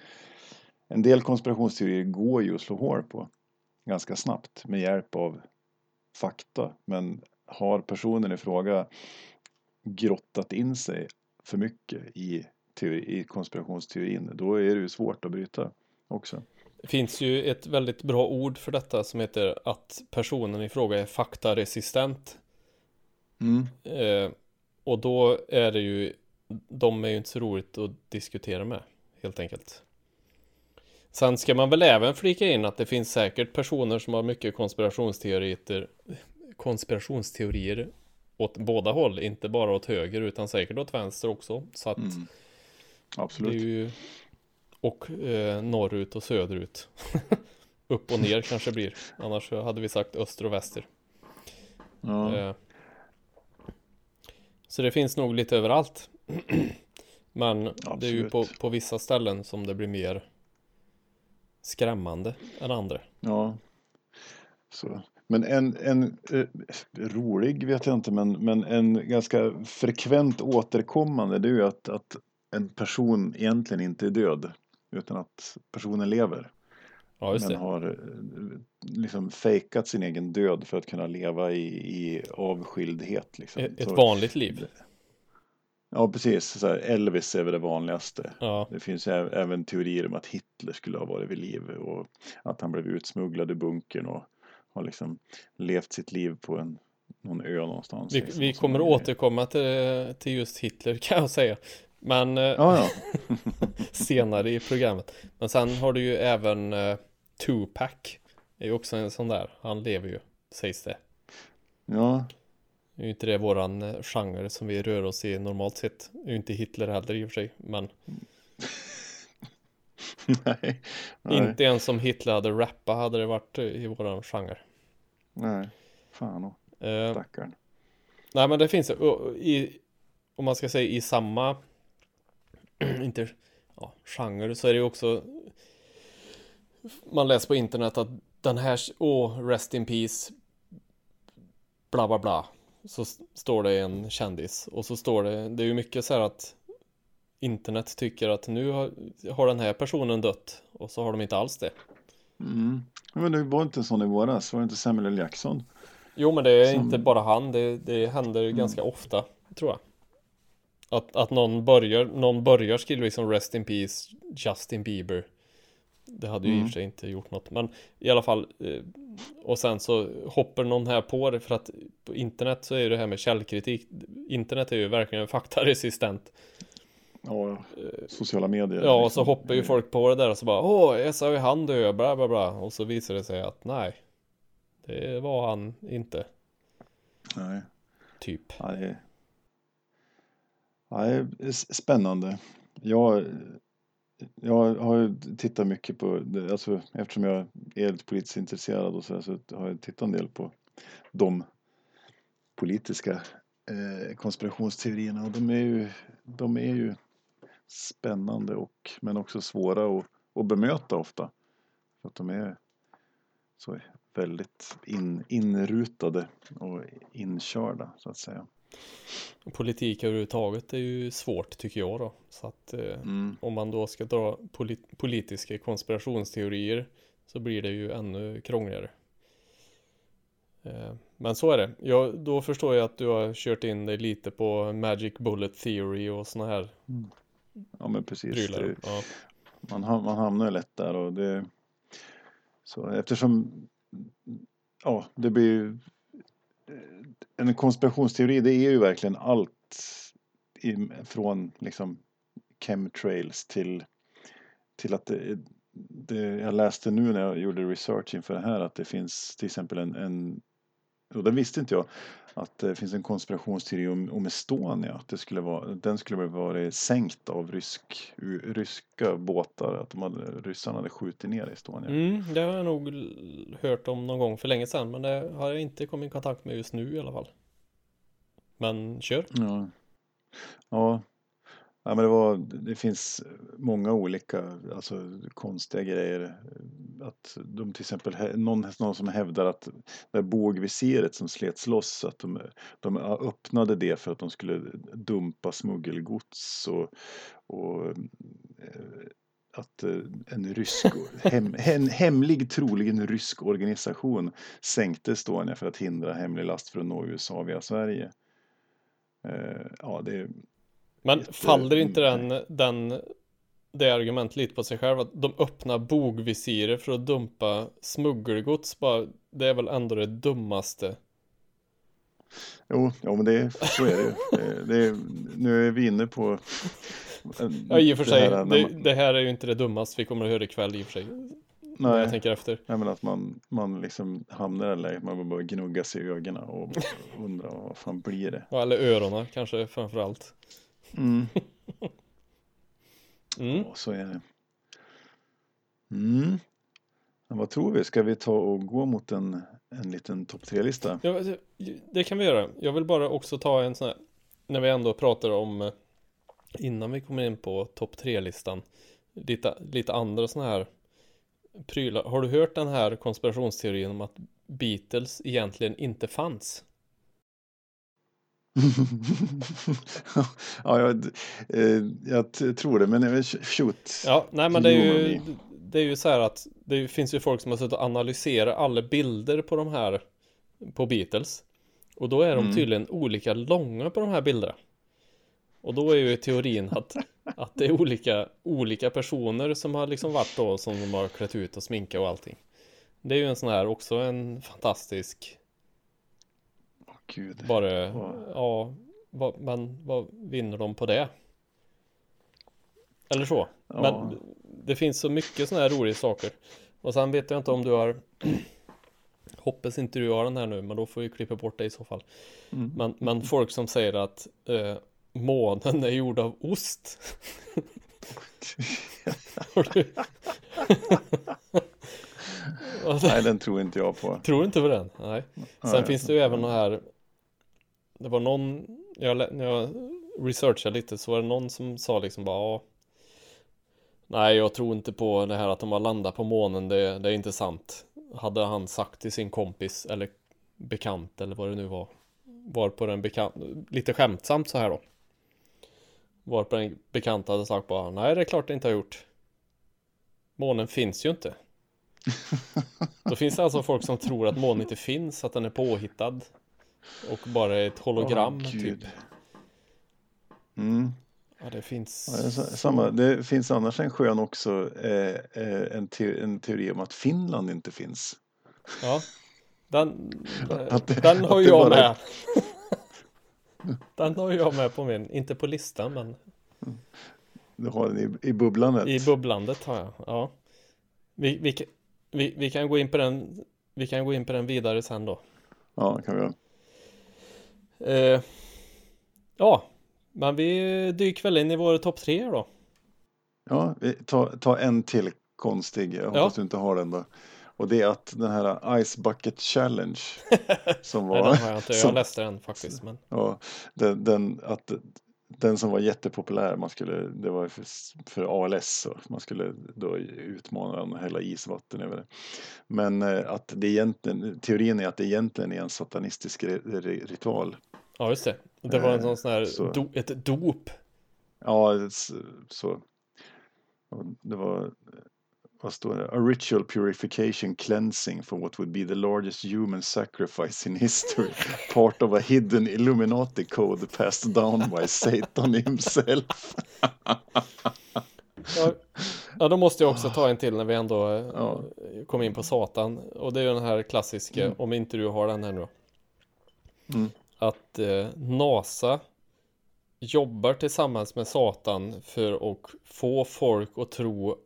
en del konspirationsteorier går ju att slå hål på ganska snabbt med hjälp av fakta. Men har personen i fråga grottat in sig för mycket i, teori, i konspirationsteorin, då är det ju svårt att bryta också. Det finns ju ett väldigt bra ord för detta som heter att personen i fråga är faktaresistent. Mm. Eh, och då är det ju, de är ju inte så roligt att diskutera med, helt enkelt. Sen ska man väl även flika in att det finns säkert personer som har mycket konspirationsteorier, konspirationsteorier åt båda håll, inte bara åt höger utan säkert åt vänster också. Så att Mm. Det är Absolut. ju och eh, norrut och söderut. Upp och ner kanske blir. Annars hade vi sagt öster och väster. Ja. Eh, Så det finns nog lite överallt. Men det är ju på, Absolut. på vissa ställen som det blir mer skrämmande än andra. ja. Så. Men en, en eh, rolig vet jag inte, men, men en ganska frekvent återkommande det är ju att, att en person egentligen inte är död utan att personen lever. Ja, men har eh, liksom fejkat sin egen död för att kunna leva i, i avskildhet. Liksom. Ett, Så- vanligt liv. Ja, precis. Så här, Elvis är väl det vanligaste. Ja, Det finns även teorier om att Hitler skulle ha varit vid liv och att han blev utsmugglad i bunkern och har liksom levt sitt liv på en, någon ö någonstans. vi, liksom, vi kommer återkomma till, till just Hitler kan jag säga. Men eh, Ja, senare i programmet. Men sen har du ju även eh, Tupac. Det är ju också en sån där. Han lever ju, sägs det. ja. Det är ju inte det våran eh, genre som vi rör oss i normalt sett. Det är ju inte Hitler heller i och för sig. Men nej. Nej. inte ens som Hitler hade rappat hade det varit eh, i våran genre. nej. Fan och stackarn. nej men det finns ju, i, om man ska säga i samma, inte, ja, genre så är det ju också, man läser på internet att den här, åh, rest in peace, bla bla bla. Så står det en kändis och så står det, det är ju mycket så här att internet tycker att nu har, har den här personen dött och så har de inte alls det. Mm. Men det var inte sån i våras, var det inte Samuel L. Jackson? Jo men det är Som- inte bara han, det, det händer ganska ofta tror jag. Att, att någon börjar, någon börjar skriva liksom Rest in Peace Justin Bieber. Det hade ju i och Mm. för sig inte gjort något men i alla fall eh, Och sen så hoppar någon här på det för att på internet så är det här med källkritik Internet är ju verkligen faktaresistent Ja, sociala medier. Ja och liksom. så hoppar ju folk på det där och så bara Åh, jag sa ju han dö, bla bla bla Och så visar det sig att nej Det var han inte Nej. Typ är, ja, det är spännande. Jag, jag har tittat mycket på, alltså, eftersom jag är lite politiskt intresserad och så, så har jag tittat en del på de politiska eh, konspirationsteorierna och de är ju, de är ju spännande och men också svåra att, att bemöta ofta. För att de är så väldigt in, inrutade och inkörda så att säga politik överhuvudtaget är ju svårt tycker jag då. Så att eh, mm. om man då ska dra polit politiska konspirationsteorier så blir det ju ännu krångligare. Eh, men så är det. Jag, då förstår jag att du har kört in dig lite på Magic Bullet Theory och sådana här mm. Ja men precis. Det, ja. man, man hamnar ju lätt där och det så eftersom ja, det blir en konspirationsteori det är ju verkligen allt från liksom chemtrails till, till att det, det, jag läste nu när jag gjorde research inför det här att det finns till exempel en, en och det visste inte jag, att det finns en konspirationsteori om, om Estonia. Att det skulle vara, den skulle vara sänkt av rysk, ryska båtar. Att de hade, ryssarna hade skjutit ner Estonia. Mm, det har jag nog hört om någon gång för länge sedan. Men det har jag inte kommit i kontakt med just nu i alla fall. Men kör. Ja, ja Ja, men det, var, det finns många olika alltså, konstiga grejer. Att de till exempel, någon, någon som hävdar att det bågvisiret som slets loss, att de, de öppnade det för att de skulle dumpa smuggelgods och, och eh, att eh, en rysk, hem, en hemlig, troligen rysk organisation sänkte Estonia för att hindra hemlig last från att nå USA via Sverige. Eh, ja, det men Jätte... faller inte den, den, det argumentet lite på sig själv att de öppnar bogvisirer för att dumpa smuggelgods bara, det är väl ändå det dummaste Jo, ja, men det, så är det ju. Det, det, nu är vi inne på... Ja, i och för sig. Det här, det, man... det här är ju inte det dummaste vi kommer att höra ikväll i och för sig. Nej, jag tänker efter. Nej, men att man, man liksom hamnar i det läget, man bara gnugga sig i ögonen och undrar vad fan blir det? Ja, eller öronen kanske framför allt. Mm. mm. Ja, så är det. Mm. Men vad tror vi? Ska vi ta och gå mot en, en liten topp tre-lista? Ja, det kan vi göra. Jag vill bara också ta en sån här, när vi ändå pratar om, eh, innan vi kommer in på topp tre-listan, lite, lite andra sådana här prylar. Har du hört den här konspirationsteorin om att Beatles egentligen inte fanns? ja, jag, eh, jag, tror det, men shoot. Ja, nej men det är ju, det är ju så här att det finns ju folk som har suttit och analyserat alla bilder på de här på Beatles. Och då är de mm. tydligen olika långa på de här bilderna. Och då är ju teorin att, att det är olika, olika personer som har liksom varit då som de har klätt ut och sminka och allting. Det är ju en sån här också en fantastisk Gud. Bara, wow. ja, vad, men vad vinner de på det? Eller så. Ja. Men det finns så mycket sådana här roliga saker. Och sen vet jag inte om du har Hoppas inte du har den här nu, men då får vi klippa bort det i så fall. Mm. Men, men folk som säger att eh, månen är gjord av ost. Nej, den tror inte jag på. Tror inte på den? Nej. Sen Nej, finns det ju även den här det var någon, jag, när jag researchade lite så var det någon som sa liksom bara Nej, jag tror inte på det här att de har landat på månen, det, det är inte sant. Hade han sagt till sin kompis eller bekant eller vad det nu var. Var på den bekant, lite skämtsamt så här då. Var på den bekant hade sagt bara, nej det är klart det inte har gjort. Månen finns ju inte. Då finns det alltså folk som tror att månen inte finns, att den är påhittad. Och bara ett hologram oh, typ. Mm. Ja, det finns. Ja, det, samma, det finns annars en skön också, eh, eh, en, te en teori om att Finland inte finns. Ja, den, det, den har jag bara... med. den har jag med på min, inte på listan men. Du har den i, i bubblandet? I bubblandet har jag, ja. Vi, vi, vi, vi, kan gå in på den, vi kan gå in på den vidare sen då. Ja, kan vi göra. Eh, ja, men vi dyker väl in i vår topp tre då. Ja, vi tar, tar en till konstig, jag hoppas ja. du inte har den då. Och det är att den här Ice Bucket Challenge som var... Nej, den har jag inte, jag som, läste den faktiskt. Men... Ja, den, den, att den som var jättepopulär, man skulle, det var för, för ALS, så man skulle då utmana den och hälla isvatten över det. Men eh, att det egentligen, teorin är att det egentligen är en satanistisk ritual. Ja, just det. Det var en Eh, sån här, do, ett dop. Ja, så. Det var, vad står det? A ritual purification cleansing for what would be the largest human sacrifice in history. Part of a hidden Illuminati code passed down by Satan himself. Ja, ja, då måste jag också ta en till när vi ändå eh, Ja. kom in på Satan. Och det är ju den här klassiska, om inte du har den här nu. Mm. Att eh, NASA jobbar tillsammans med Satan för att få folk att tro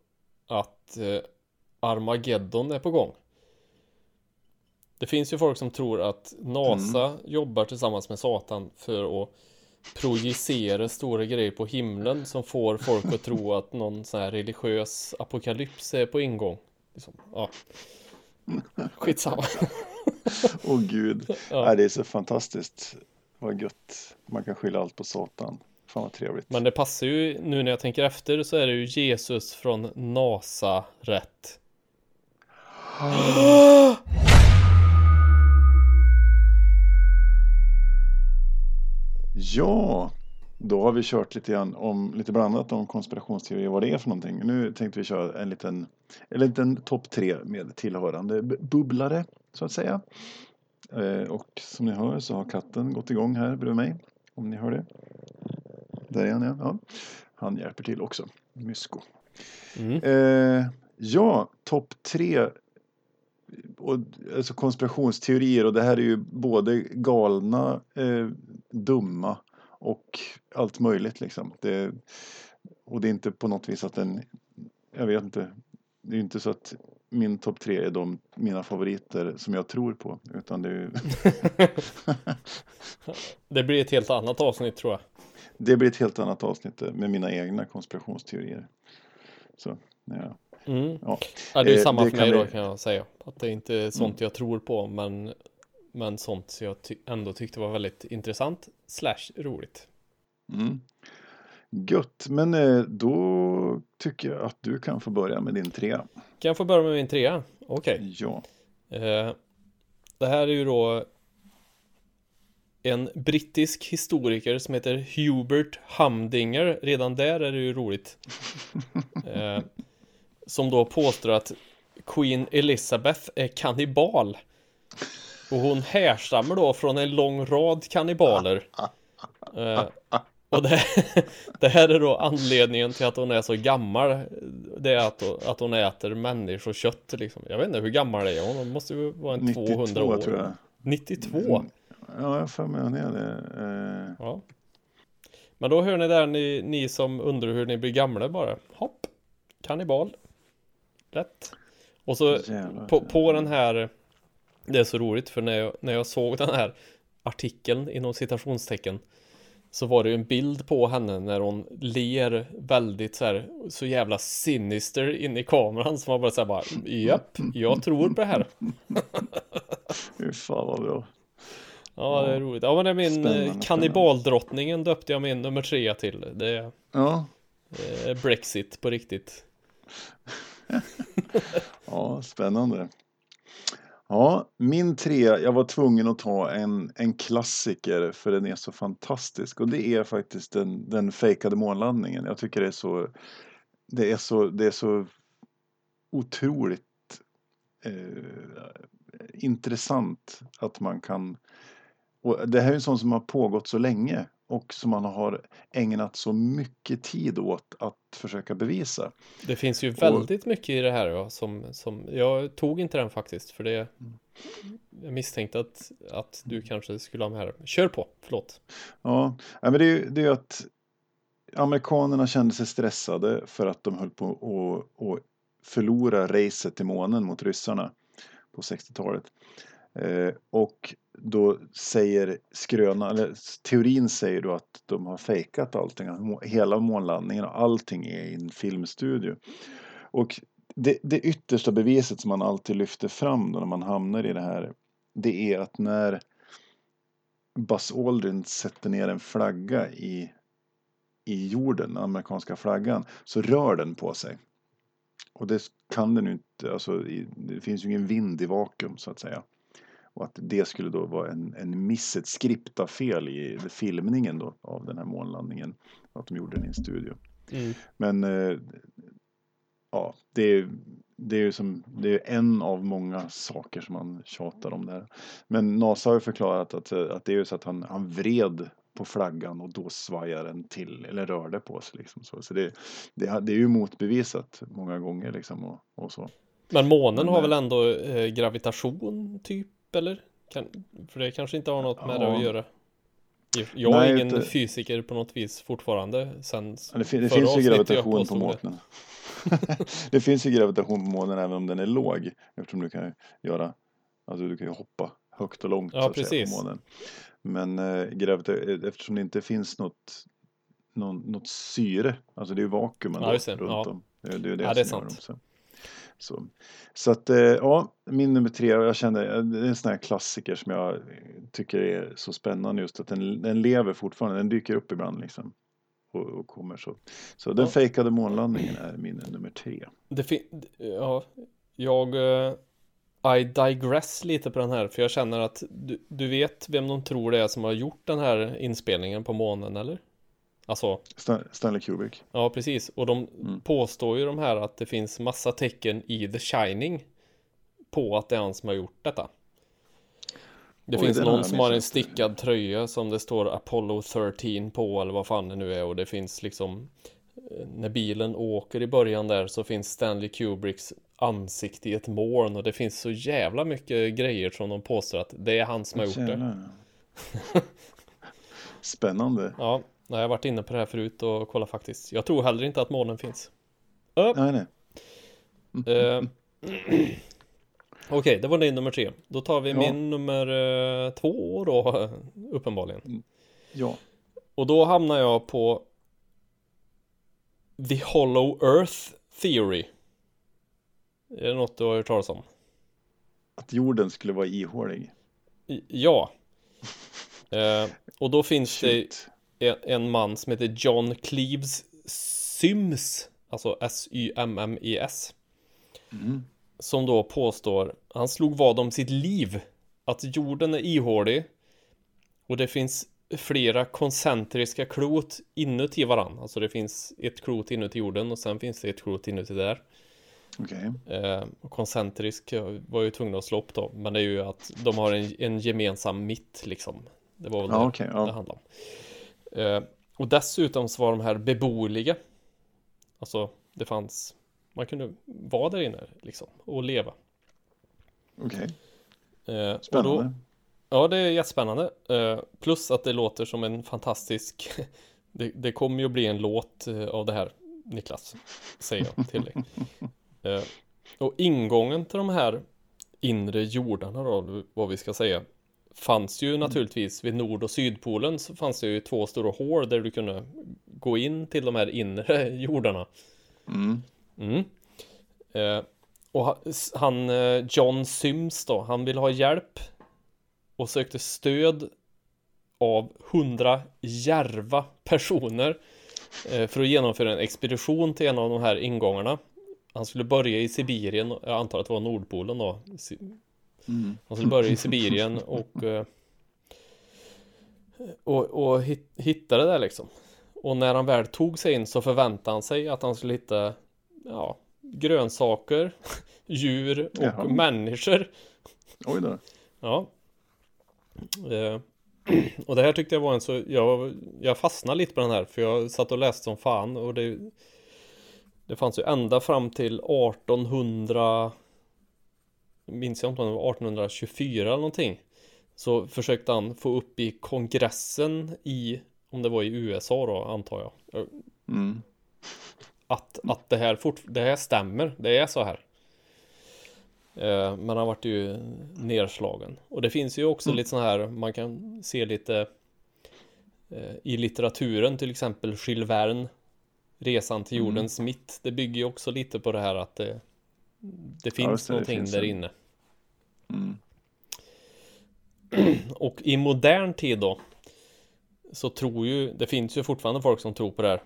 att eh, Armageddon är på gång. Det finns ju folk som tror att NASA jobbar tillsammans med Satan för att projicera stora grejer på himlen som får folk att tro att någon sån här religiös apokalyps är på ingång. Liksom. Ja. Skitsamma. Åh gud, Ja. Nej, det är så fantastiskt. Vad gött. Man kan skylla allt på Satan. Fan vad trevligt. Men det passar ju nu när jag tänker efter så är det ju Jesus från Nasaret. Ja, då har vi kört lite grann om lite blandat om konspirationsteorier, vad det är för någonting. Nu tänkte vi köra en liten, en liten topp tre med tillhörande bubblare så att säga. Eh, och som ni hör så har katten gått igång här bredvid mig. Om ni hör det. Där är han ja. ja. Han hjälper till också. Mysko. Mm. Eh, ja, topp tre. Och, alltså konspirationsteorier och det här är ju både galna, eh, dumma och allt möjligt liksom. Det, och det är inte på något vis att den, jag vet inte, det är ju inte så att min topp tre är de mina favoriter som jag tror på. Utan det, är ju, Det blir ett helt annat avsnitt tror jag. det blir ett helt annat avsnitt med mina egna konspirationsteorier. Så, ja. Mm. Ja. Ja, det är Eh, samma det för mig då kan jag säga. Att det är inte sånt jag tror på men, men sånt som jag ty- ändå tyckte var väldigt intressant slash roligt. Mm. Gött, men eh, då tycker jag att du kan få börja med din trea. Kan jag få börja med min trea? Okej. Ja. Eh, det här är ju då en brittisk historiker som heter Hubert Humdinger. Redan där är det ju roligt. Eh, som då påstår att Queen Elizabeth är kannibal. Och hon härstammar då från en lång rad kannibaler. Och det, det här är då anledningen till att hon är så gammal. Det är att, att hon äter människokött liksom. Jag vet inte hur gammal är hon? Hon måste ju vara en 200 92 år. tror jag. 92? Ja, jag att hon är det. Eh, Ja. Men då hör ni där ni, ni som undrar hur ni blir gamla bara. Hopp. Kannibal. Rätt. Och så jävlar. på, på den här Det är så roligt för när jag, när jag såg den här artikeln inom citationstecken så var det ju en bild på henne när hon ler väldigt så här så jävla sinister in i kameran som var bara så här bara japp, jag tror på det här. Fy fan vad bra. Ja, det är roligt. Ja, men det är min Spännande, eh, kannibaldrottningen döpte jag min nummer tre till. Det är Ja, eh, Brexit på riktigt. ja spännande. Ja, min tre, jag var tvungen att ta en, en klassiker för den är så fantastisk och det är faktiskt den, den fejkade månlandningen. Jag tycker det är så, det är så, det är så otroligt eh, intressant att man kan, och det här är en sån som har pågått så länge och som man har ägnat så mycket tid åt att försöka bevisa. Det finns ju väldigt mycket i det här ja, som, som jag tog inte den faktiskt för det jag misstänkte att, att du kanske skulle ha med här. Kör på, förlåt. Ja, men det är ju att amerikanerna kände sig stressade för att de höll på att, att förlora racet till månen mot ryssarna på 60-talet. Eh, och då säger skröna, eller teorin säger då att de har fejkat allting, hela månlandningen och allting är i en filmstudio. Och det, det yttersta beviset som man alltid lyfter fram då när man hamnar i det här, det är att när Buzz Aldrin sätter ner en flagga i, i jorden, den amerikanska flaggan, så rör den på sig. Och det kan den ju inte, alltså det finns ju ingen vind i vakuum så att säga. Och att det skulle då vara en, en miss, ett skriptafel i filmningen då av den här månlandningen. Att de gjorde den i en studio. Mm. Men eh, ja, det är, det är ju som, det är en av många saker som man tjatar om där. Men NASA har ju förklarat att, att det är ju så att han, han vred på flaggan och då svajar den till eller rörde på sig. Liksom så så det, det, det är ju motbevisat många gånger liksom och, och så. Men månen har Men, väl ändå eh, gravitation typ eller? Kan, för det kanske inte har något med det Ja. att göra. Jag är Nej, ingen inte- fysiker på något vis fortfarande sen Det, det finns ju gravitation på det. månen. det finns ju gravitation på månen även om den är låg. Eftersom du kan göra, alltså du kan ju hoppa högt och långt Ja, så att säga, precis. på månen. Men eh, gravita- eftersom det inte finns något, någon, något syre, alltså det är ju vakuum Ja, det. runt Ja. om. Det är det, är det Ja, det är sant. dem. Så, så, att eh, ja, min nummer tre, jag känner, det är en sån här klassiker som jag tycker är så spännande just att den, den lever fortfarande, den dyker upp ibland liksom. Och, och kommer så. Så den Ja. fejkade månlandningen är min nummer tre. Det ja, jag eh, I digress lite på den här för jag känner att du, du vet vem de tror det är som har gjort den här inspelningen på månen eller? Alltså, Stan- Stanley Kubrick. ja precis och de Mm. påstår ju de här att det finns massa tecken i The Shining på att det är han som har gjort detta. Det Oj, finns har någon som har en stickad tröja som det står Apollo 13 på eller vad fan det nu är och det finns liksom eh, när bilen åker i början där så finns Stanley Kubricks ansikte i ett moln och det finns så jävla mycket grejer som de påstår att det är han som har gjort det. Spännande. Ja, jag har varit inne på det här förut och kollat faktiskt. Jag tror heller inte att månen finns. Ö, Nej, nej. eh, Okej, det var din nummer tre. Då tar vi Ja. min nummer eh, två då, uppenbarligen. Ja. Och då hamnar jag på The Hollow Earth Theory. Är det något du har hört talas om? Att jorden skulle vara ihålig. I- Ja. Eh, och då finns det Shoot. En, man som heter John Cleves Syms, alltså S-Y-M-M-E-S, Mm. som då påstår, han slog vad om sitt liv, att jorden är ihålig och det finns flera koncentriska klot inuti varann. Alltså det finns ett klot inuti jorden och sen finns det ett klot inuti där. Okej. Eh, koncentrisk var ju tvungna att slå upp då, men det är ju att de har en, en gemensam mitt liksom. Det var väl Ja, det det ja. handlar om. Eh, och dessutom så var de här beboeliga. Alltså det fanns, man kunde vara där inne liksom och leva. Okej. Eh, och Spännande. då, ja, det är jättespännande. Eh, plus att det låter som en fantastisk, det, det kommer ju att bli en låt eh, av det här, Niklas, säger jag till dig. Eh, och ingången till de här inre jordarna då, vad vi ska säga, fanns ju naturligtvis vid nord och sydpolen så fanns det ju två stora hål där du kunde gå in till de här inre jordarna. Mm. Mm. Eh, och han, eh, John Syms då, han vill ha hjälp och sökte stöd av hundra järva personer eh, för att genomföra en expedition till en av de här ingångarna. Han skulle börja i Sibirien, jag antar att det var Nordpolen då. Mm. Han skulle börja i Sibirien och eh, och, och hit, hitta det där liksom. Och när han väl tog sig in så förväntade han sig att han skulle hitta ja, grönsaker, djur och Jaha. människor. Oj då. Ja. Eh, och det här tyckte jag var en så, jag, jag fastnade lite på den här för jag satt och läste som fan och det Det fanns ju ända fram till 1800 Minns jag inte om det var 1824 eller någonting Så försökte han få upp i kongressen i Om det var i USA då antar jag Mm. att, att det, här fort, det här stämmer, det är så här. Eh, men han vart ju nerslagen. Och det finns ju också Mm. lite så här, man kan se lite eh, i litteraturen till exempel Jules Verne Resan till Mm. jordens mitt. Det bygger ju också lite på det här att det, det finns det någonting finns där inne. Mm. Och i modern tid då så tror ju, det finns ju fortfarande folk som tror på det här.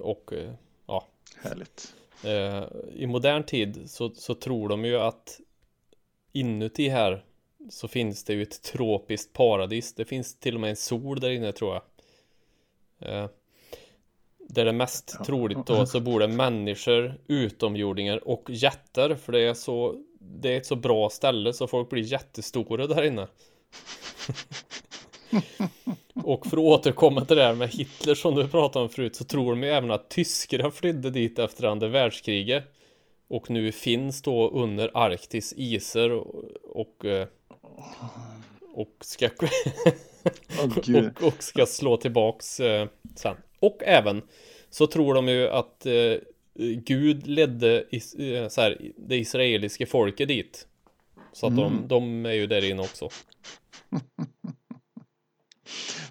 Och eh, ja, Härligt. Eh, I modern tid så, så tror de ju att inuti här så finns det ju ett tropiskt paradis. Det finns till och med en sol där inne tror jag. Där det mest Ja. troligt då så bor det människor, utomjordingar och jätter. För det är så Det är ett så bra ställe så folk blir jättestora där inne. och för att återkomma till det här med Hitler som du pratade om förut så tror de ju även att tyskarna flydde dit efter andra världskriget. Och nu finns då under Arktis iser och, och, eh, och ska gud. och, och ska slå tillbaks eh, sen. Och även så tror de ju att eh, Gud ledde is, eh, så här, det israeliska folket dit. Så att de, de är ju där inne också.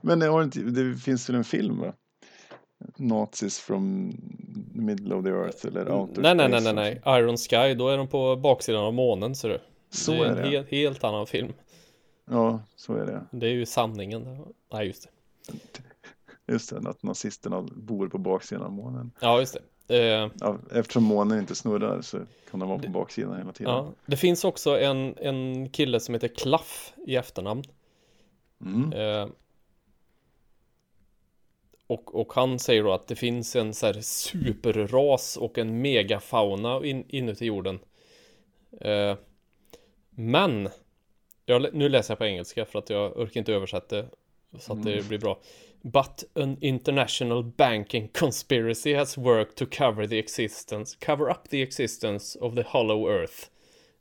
Men det, har inte, det finns väl en film va? Nazis from the middle of the earth eller outer Nej, nej, nej, nej, nej. Iron Sky, då är de på baksidan av månen ser du. Så det är är en det. helt, helt annan film. Ja, så är det. Det är ju sanningen. Nej, just det. Just det, att nazisterna bor på baksidan av månen. Ja, just det. Eh, Ja, eftersom månen inte snurrar så kan de vara på baksidan hela tiden. ja. Det finns också en, en kille som heter Klaff i efternamn. Mm. Eh, och, och han säger då att det finns en så här superras och en megafauna in, inuti jorden. Eh, men, jag, nu läser jag på engelska för att jag orkar inte översätta det så att det blir bra. But an international banking conspiracy has worked to cover the existence, cover up the existence of the hollow earth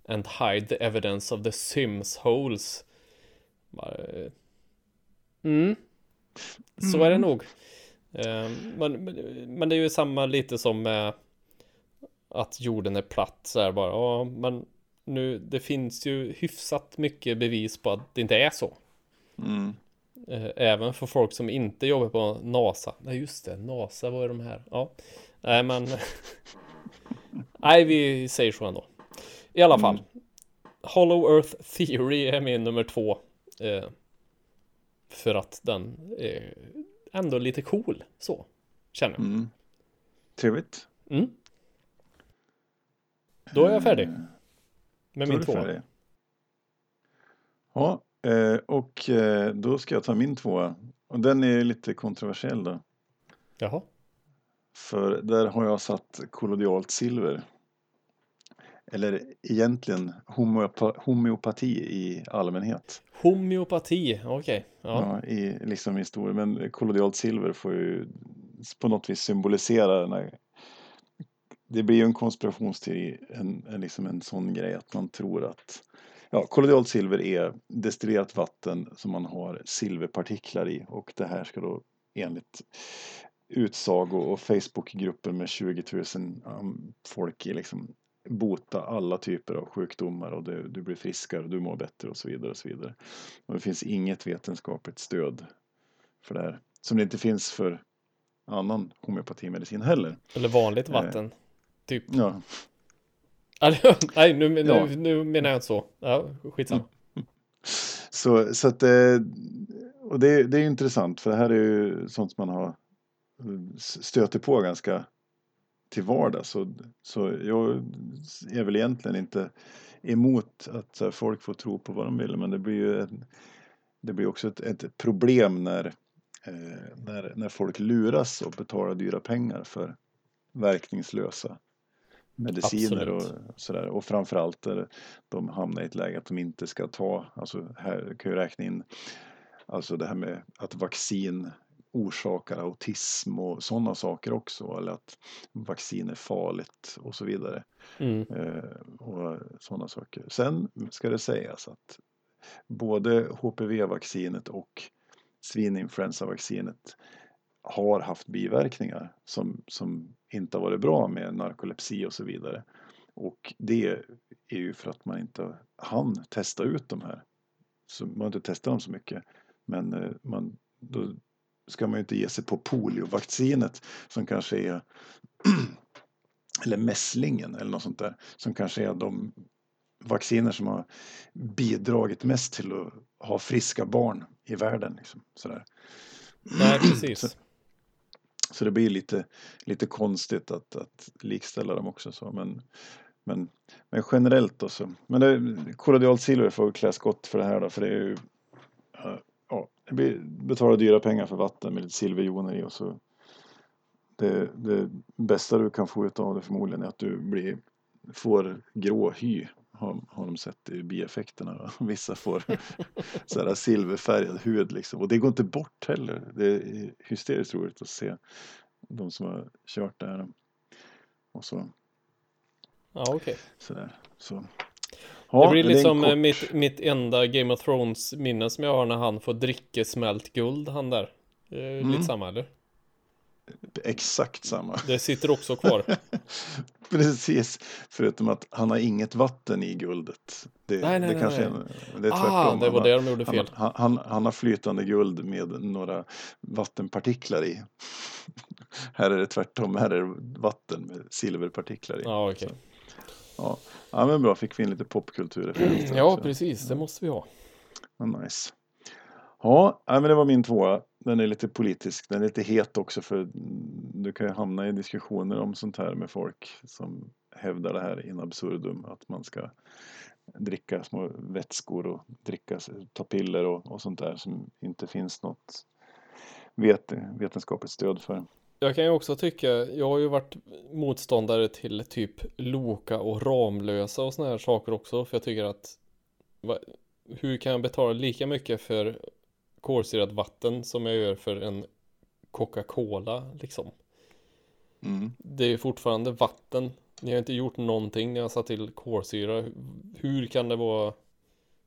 and hide the evidence of the Sims holes. Eh, Mm. Så är det nog. Eh, Men, men, men det är ju samma lite som med att jorden är platt så här bara. Ja, men nu det finns ju hyfsat mycket bevis på att det inte är så. Mm. Eh, Även för folk som inte jobbar på NASA. Nej just det, NASA var ju de här. Ja. Nej men. Nej vi säger så ändå. I alla fall. Hollow Earth Theory är min nummer två. Eh, för att den är ändå lite cool. Så. Känner jag. Mm. Trevligt. Mm. Då är jag färdig. Med Då är min tvåa. Ja, eh, och eh, då ska jag ta min tvåa. Och den är lite kontroversiell då. Jaha. För där har jag satt kollodialt silver. Eller egentligen homeopa homeopati i allmänhet. Homeopati. Okej. Ja. Ja. i, liksom i stor, men kollodialt silver får ju på något vis symbolisera den här det blir ju en konspirationsteori, en, en, liksom en sån grej att man tror att ja, kollodialt silver är destillerat vatten som man har silverpartiklar i och det här ska då enligt utsago och Facebookgrupper med 20 000 um, folk i liksom bota alla typer av sjukdomar och du, du blir friskare och du mår bättre och så vidare och så vidare. Och det finns inget vetenskapligt stöd för det här. Som det inte finns för annan homeopatimedicin heller. Eller vanligt vatten. Typ. Ja, Alltså, Nej, nu, nu, Ja. nu menar jag inte så. Ja, skitsamma. så, så att eh, och det, det är intressant för det här är ju sånt som man har eh, stöter på ganska till vardags. Så, så jag är väl egentligen inte emot att folk får tro på vad de vill men det blir ju en, det blir också ett, ett problem när, eh, när, när folk luras och betalar dyra pengar för verkningslösa mediciner Absolut. och sådär. Och framförallt där de hamnar i ett läge att de inte ska ta, alltså här kan jag räkna in alltså det här med att vaccin orsakar autism och sådana saker också. Eller att vaccin är farligt och så vidare. Mm. Eh, och sådana saker. Sen ska det sägas att både HPV-vaccinet och svininfluensavaccinet har haft biverkningar som, som inte har varit bra med narkolepsi och så vidare. Och det är ju för att man inte hann testa ut de här. Så man har inte testat dem så mycket. Men eh, man, då ska man ju inte ge sig på poliovaccinet som kanske är eller mässlingen eller något sånt där som kanske är de vacciner som har bidragit mest till att ha friska barn i världen. Liksom, sådär. Nej, precis. Så- så det blir lite, lite konstigt att, att likställa dem också. Så. Men, Men, men generellt då så. Men det, kollodialt silver får klä skott för det här då, för det är ju ja, det blir, betalar dyra pengar för vatten med lite silverjoner i och så det, det bästa du kan få ut av det förmodligen är att du blir, får grå hy har, har de sett i bieffekterna. Vissa får så här silverfärgad hud liksom. Och det går inte bort heller. Det är hysteriskt roligt att se de som har kört det här. Och så. Ja, okej. Okay. Sådär. Så. Ja, det blir liksom kort... mitt, mitt enda Game of Thrones minne som jag har när han får dricka smält guld, han där. Mm. Lite samma eller? Exakt samma. Det sitter också kvar. Precis, förutom att han har inget vatten i guldet. Det, nej, nej, det kanske nej. Är, det är tvärtom. Ah, det var det de gjorde fel. Han, han, han, har flytande guld med några vattenpartiklar i. här är det tvärtom, här är det vatten med silverpartiklar i. Ah, okay. ja, ja, men bra, fick vi in lite popkultur. ja, precis, det måste vi ha. nice. Ja, men det var min tvåa. Den är lite politisk, den är lite het också för du kan ju hamna i diskussioner om sånt här med folk som hävdar det här in absurdum att man ska dricka små vätskor och dricka, ta piller och, och sånt där som inte finns något vet, vetenskapligt stöd för. Jag kan ju också tycka, jag har ju varit motståndare till typ Loka och Ramlösa och såna här saker också för jag tycker att hur kan jag betala lika mycket för kolsyrat vatten som jag gör för en Coca-Cola liksom. Mm. Det är fortfarande vatten. Ni har inte gjort någonting när jag satt till kolsyra. Hur kan det vara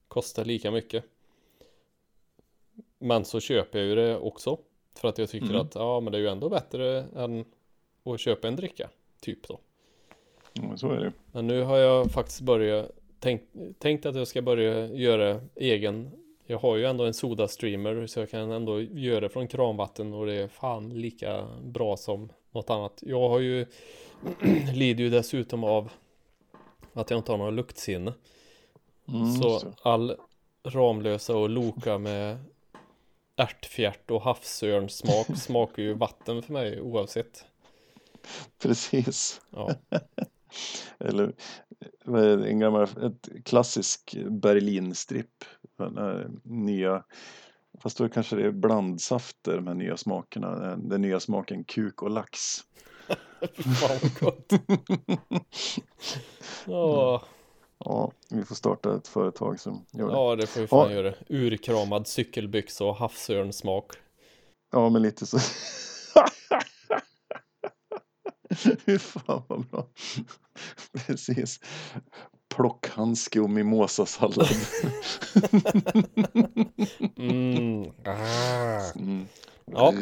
kosta lika mycket? Men så köper jag ju det också. För att jag tycker mm. att ja men det är ju ändå bättre än att köpa en dricka. Typ då. Ja, så är det. Men nu har jag faktiskt börjat tänkt, tänkt att jag ska börja göra egen jag har ju ändå en Soda-streamer så jag kan ändå göra det från kranvatten och det är fan lika bra som något annat. Jag har ju lider ju dessutom av att jag inte har någon luktsinne. Mm, så, så all Ramlösa och Loka med ärtfjärt och havsörnsmak smakar ju vatten för mig oavsett. Precis. Ja. Eller en gammal, ett klassisk Berlinstripp nya Fast då kanske det är blandsafter, de här nya smakerna. Den nya smaken kuk och lax. Fan vad gott. oh. Ja, vi får starta ett företag som gör det. Ja, det får vi fan ja. göra. Urkramad cykelbyxa och havsörnsmak. Ja, men lite så. Fy fan vad bra. Precis plockhandske och mimosasallad. mm. Ah. Mm. Ja.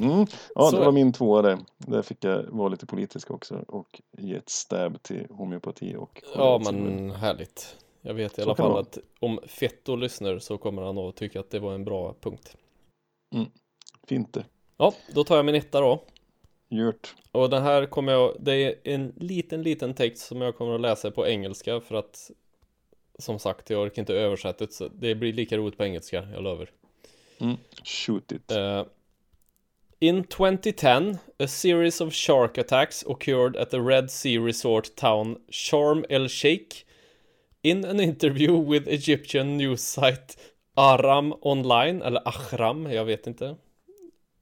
Mm. Ja, det var min tvåa det. Där fick jag vara lite politisk också och ge ett stäb till homeopati och Ja, men härligt. Jag vet i alla fall att om Fetto lyssnar så kommer han att tycka att det var en bra punkt. Mm. Fint det. Ja, då tar jag min etta då. Gjort. Och den här kommer jag, det är en liten, liten text som jag kommer att läsa på engelska för att som sagt, jag orkar inte översätta det, så det blir lika roligt på engelska, jag lovar. Mm. Shoot it. Uh, in 2010, a series of shark attacks occurred at the Red Sea resort town Sharm el Sheikh. In an interview with Egyptian news site Aram Online, eller Ahram, jag vet inte.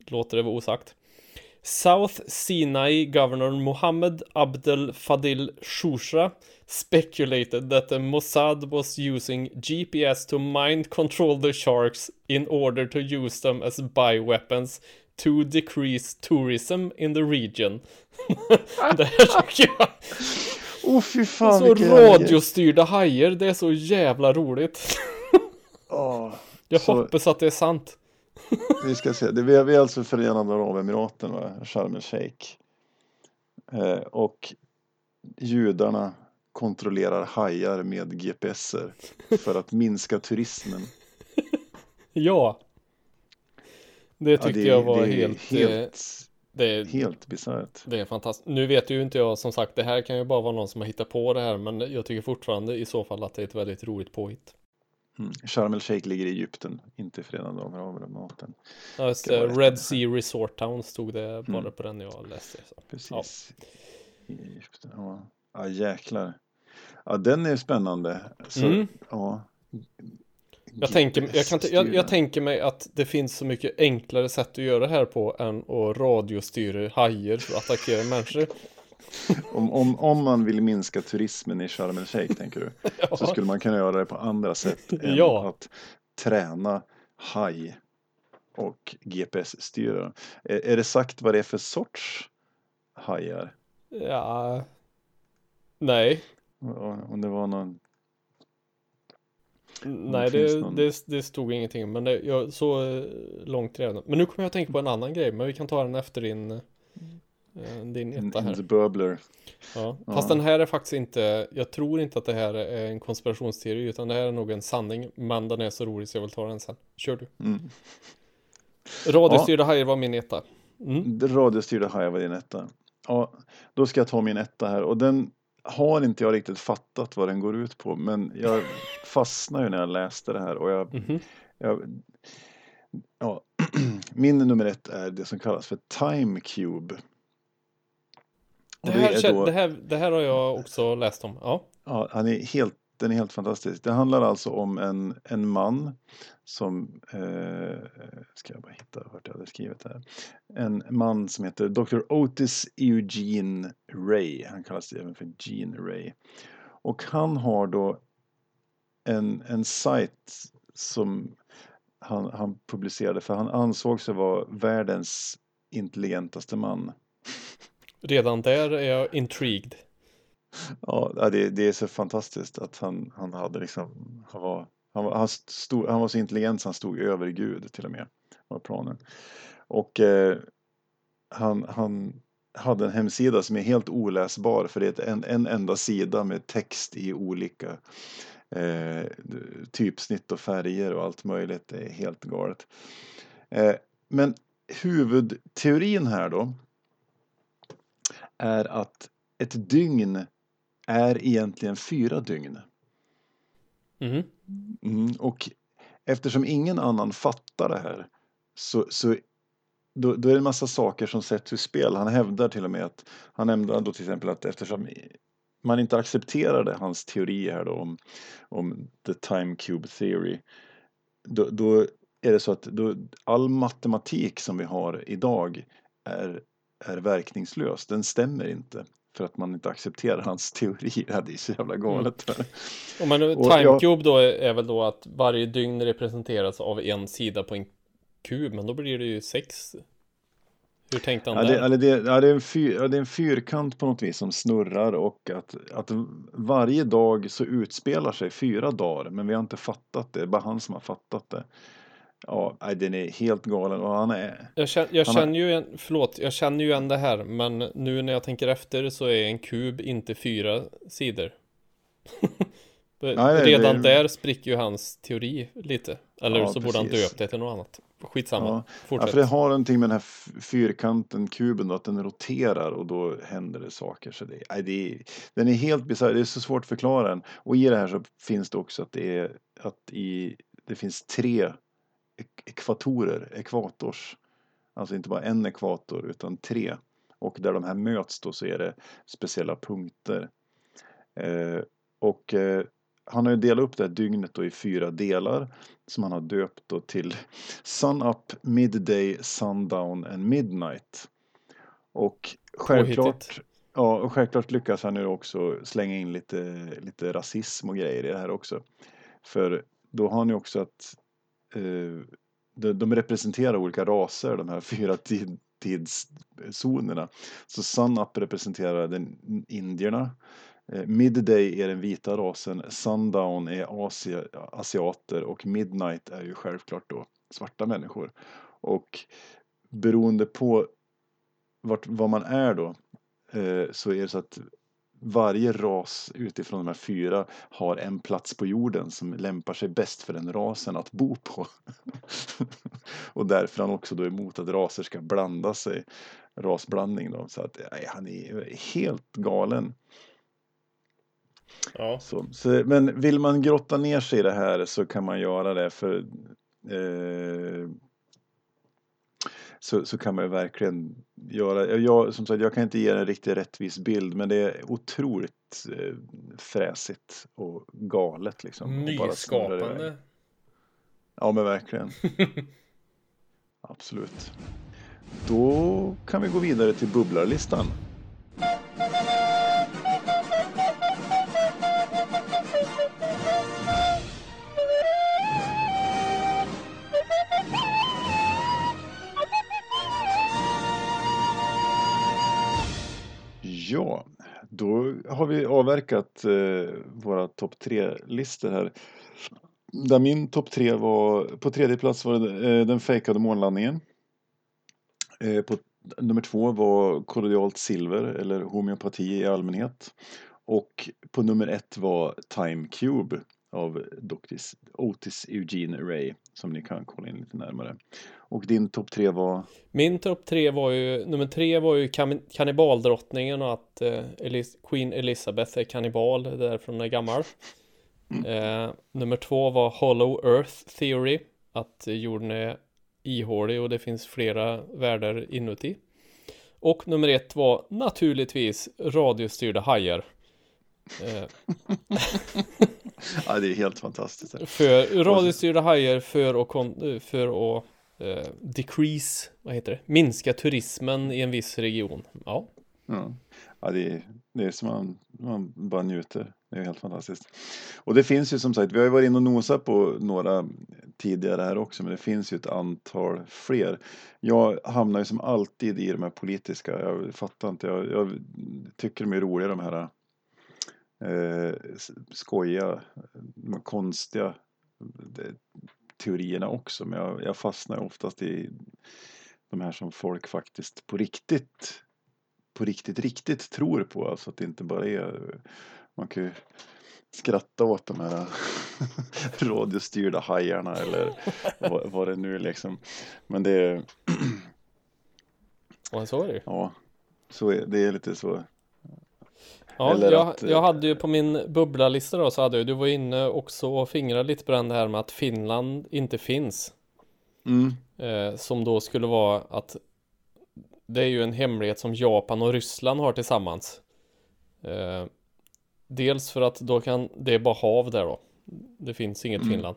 Låter det vara osagt. South Sinai Governor Mohammed Abdel Fadil Shusha speculated that the Mossad was using GPS to mind control the sharks in order to use them as bioweapons to decrease tourism in the region. det här tycker jag... Oh, fy fan, så radiostyrda hajar, det är så jävla roligt. oh, jag så... hoppas att det är sant vi ska se, det är, vi är alltså Förenade Arabemiraten? Sharm el Sheikh. Eh, och judarna kontrollerar hajar med GPSer för att minska turismen. ja. Det tyckte ja, det, jag var det helt... helt eh, det är helt bisarrt. Det är fantastiskt. Nu vet ju inte jag som sagt, det här kan ju bara vara någon som har hittat på det här, men jag tycker fortfarande i så fall att det är ett väldigt roligt påhitt. Mm. Sharm el Sheikh ligger i Egypten, inte Förenade Arabemiraten. Ja, just det. Red Sea Resort Town stod det bara mm. på den jag läste. Så. Precis. Ja. I Egypten, ja. Ja, jäklar. Ja, den är spännande. Så, Mm. ja. Jag tänker, jag, kan, jag, jag tänker mig att det finns så mycket enklare sätt att göra det här på än att radiostyra hajar för att attackera människor. Om, om, om man vill minska turismen i Sharm el Sheikh, tänker du, så Ja. skulle man kunna göra det på andra sätt än Ja. att träna haj och GPS-styra. Är, är det sagt vad det är för sorts hajar? ja. Nej, Om det var någon... nej det, någon- det, det stod ingenting. Men det, jag, så långt redan. Men nu kommer jag att tänka på en annan grej. Men vi kan ta den efter din, din In, etta här. the bubbler. Ja. Ja. Fast den här är faktiskt inte, jag tror inte att det här är en konspirationsteori utan det här är nog en sanning. Men den är så rolig så jag vill ta den sen. Kör du. Mm. Radiostyrda hajar var min etta. Mm. Radiostyrda hajar var din etta. Ja, då ska jag ta min etta här och den har inte jag riktigt fattat vad den går ut på men jag fastnade ju när jag läste det här och jag, Mhm. jag ja, min nummer ett är det som kallas för Time Cube. Det, här, då- det, här, det här har jag också läst om. Ja. Ja, han är helt, den är helt fantastisk. Det handlar alltså om en, en man som, eh, ska jag bara hitta vart jag hade skrivit det här. En man som heter Dr. Otis Eugene Ray. Han kallas även för Gene Ray. Och han har då en, en sajt som han, han publicerade för han ansåg sig vara världens intelligentaste man. Redan där är jag intrigued. Ja, det, det är så fantastiskt att han, han hade liksom, han var, han var, han, stod, han var så intelligent så han stod över Gud till och med, var planen. Och eh, han, han hade en hemsida som är helt oläsbar för det är en, en enda sida med text i olika eh, typsnitt och färger och allt möjligt. Det är helt galet. Eh, men huvudteorin här då är att ett dygn är egentligen fyra dygn. Mhm. Mm, och eftersom ingen annan fattar det här så, så då, då är det en massa saker som sätts ur spel. Han hävdar till och med att han hävdar då till exempel att eftersom man inte accepterade hans teori här då om, om the time cube theory då, då är det så att då, all matematik som vi har idag är, är verkningslös. Den stämmer inte för att man inte accepterar hans teori. Ja, det är så jävla galet. Och men jag- timecube då är, är väl då att varje dygn representeras av en sida på en kub. Men då blir det ju sex. Hur tänkte han Ja, det, där? det, ja, det, är en fyr, ja, det är en fyrkant på något vis som snurrar och att, att varje dag så utspelar sig fyra dagar men vi har inte fattat det, det är bara han som har fattat det. Ja, den är helt galen och han är, Jag, känner, jag känner ju en, förlåt, jag känner ju igen det här, men nu när jag tänker efter så är en kub inte fyra sidor. Nej, Redan det- där spricker ju hans teori lite. Eller Ja, så borde han precis. döpt det till något annat. Skitsamma, Ja. Ja, fortsätt. för det har någonting med den här fyrkanten, kuben då, att den roterar och då händer det saker. Så det, nej, det är, den är helt bisarr, det är så svårt att förklara den. Och i det här så finns det också att det är att i, det finns tre ekvatorer, ekvators. Alltså inte bara en ekvator utan tre. Och där de här möts då så är det speciella punkter. Eh, och eh, han har ju delat upp det här dygnet då i fyra delar som han har döpt då till Sun Up, Midday, Sundown and Midnight. Och självklart, ja, och självklart lyckas han nu också slänga in lite, lite rasism och grejer i det här också. För då har han ju också att eh, de, de representerar olika raser, de här fyra tid, tidszonerna. Så Sunup representerar den indierna. Eh, Midday är den vita rasen, Sundown är Asia, asiater och Midnight är ju självklart då svarta människor. Och beroende på vart, vad man är då eh, så är det så att varje ras utifrån de här fyra har en plats på jorden som lämpar sig bäst för den rasen att bo på. och därför är han också då emot att raser ska blanda sig, rasblandning då. Så att nej, han är helt galen. Ja. Så, så, men vill man grotta ner sig i det här så kan man göra det för eh, så, så kan man ju verkligen göra. Jag, som sagt, jag kan inte ge en riktigt rättvis bild men det är otroligt eh, fräsigt och galet liksom. Nyskapande. Ja men verkligen. Absolut. Då kan vi gå vidare till bubblarlistan. Ja, då har vi avverkat eh, våra topp tre-listor här. Där min topp tre var, på tredje plats var det eh, den fejkade månlandningen. Eh, på nummer två var kollodialt silver eller homeopati i allmänhet. Och på nummer ett var Time Cube av Dr. Otis Eugene Ray som ni kan kolla in lite närmare. Och din topp tre var? Min topp tre var ju, nummer tre var ju kan, kannibaldrottningen och att eh, Elis Queen Elizabeth är kannibal, därför hon är gammal. Mm. Eh, nummer två var Hollow Earth Theory, att jorden är ihålig och det finns flera världar inuti. Och nummer ett var naturligtvis radiostyrda hajar. Eh, Ja, det är helt fantastiskt. för radiostyrda hajar för att, kon- för att eh, decrease, vad heter det, minska turismen i en viss region. Ja, Ja, ja det, är, det är som man, man bara njuter. Det är helt fantastiskt. Och det finns ju som sagt, vi har ju varit inne och nosat på några tidigare här också, men det finns ju ett antal fler. Jag hamnar ju som alltid i de här politiska, jag fattar inte, jag, jag tycker de är roliga de här eh, skojiga, här konstiga eh, teorierna också, men jag, jag fastnar oftast i de här som folk faktiskt på riktigt på riktigt, riktigt tror på. Alltså att det inte bara är, man kan ju skratta åt de här radiostyrda hajarna eller vad, vad det nu är liksom. Men det är, och så är det ja, så är, det är lite så. Ja, jag, att- jag hade ju på min bubblalista då så hade jag, du var inne också och fingrade lite på den här med att Finland inte finns. Mm, Eh, som då skulle vara att det är ju en hemlighet som Japan och Ryssland har tillsammans. Eh, dels för att då kan, det är bara hav där då. Det finns inget Mm. Finland.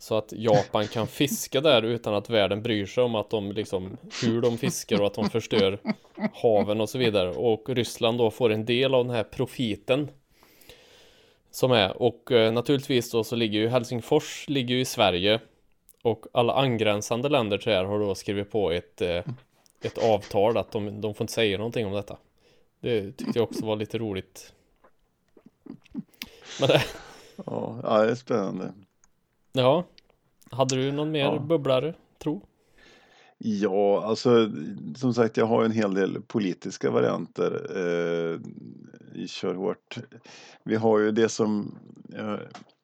Så att Japan kan fiska där utan att världen bryr sig om att de liksom hur de fiskar och att de förstör haven och så vidare. Och Ryssland då får en del av den här profiten. Som är och eh, naturligtvis då så ligger ju Helsingfors ligger ju i Sverige. Och alla angränsande länder till det här har då skrivit på ett, eh, ett avtal att de, de får inte säga någonting om detta. Det tyckte jag också var lite roligt. Men det, ja, ja, det är spännande ja. Hade du någon mer Ja. bubblare, tro? Ja, alltså som sagt, jag har en hel del politiska varianter eh, i Kör hårt. Vi har ju det som, eh,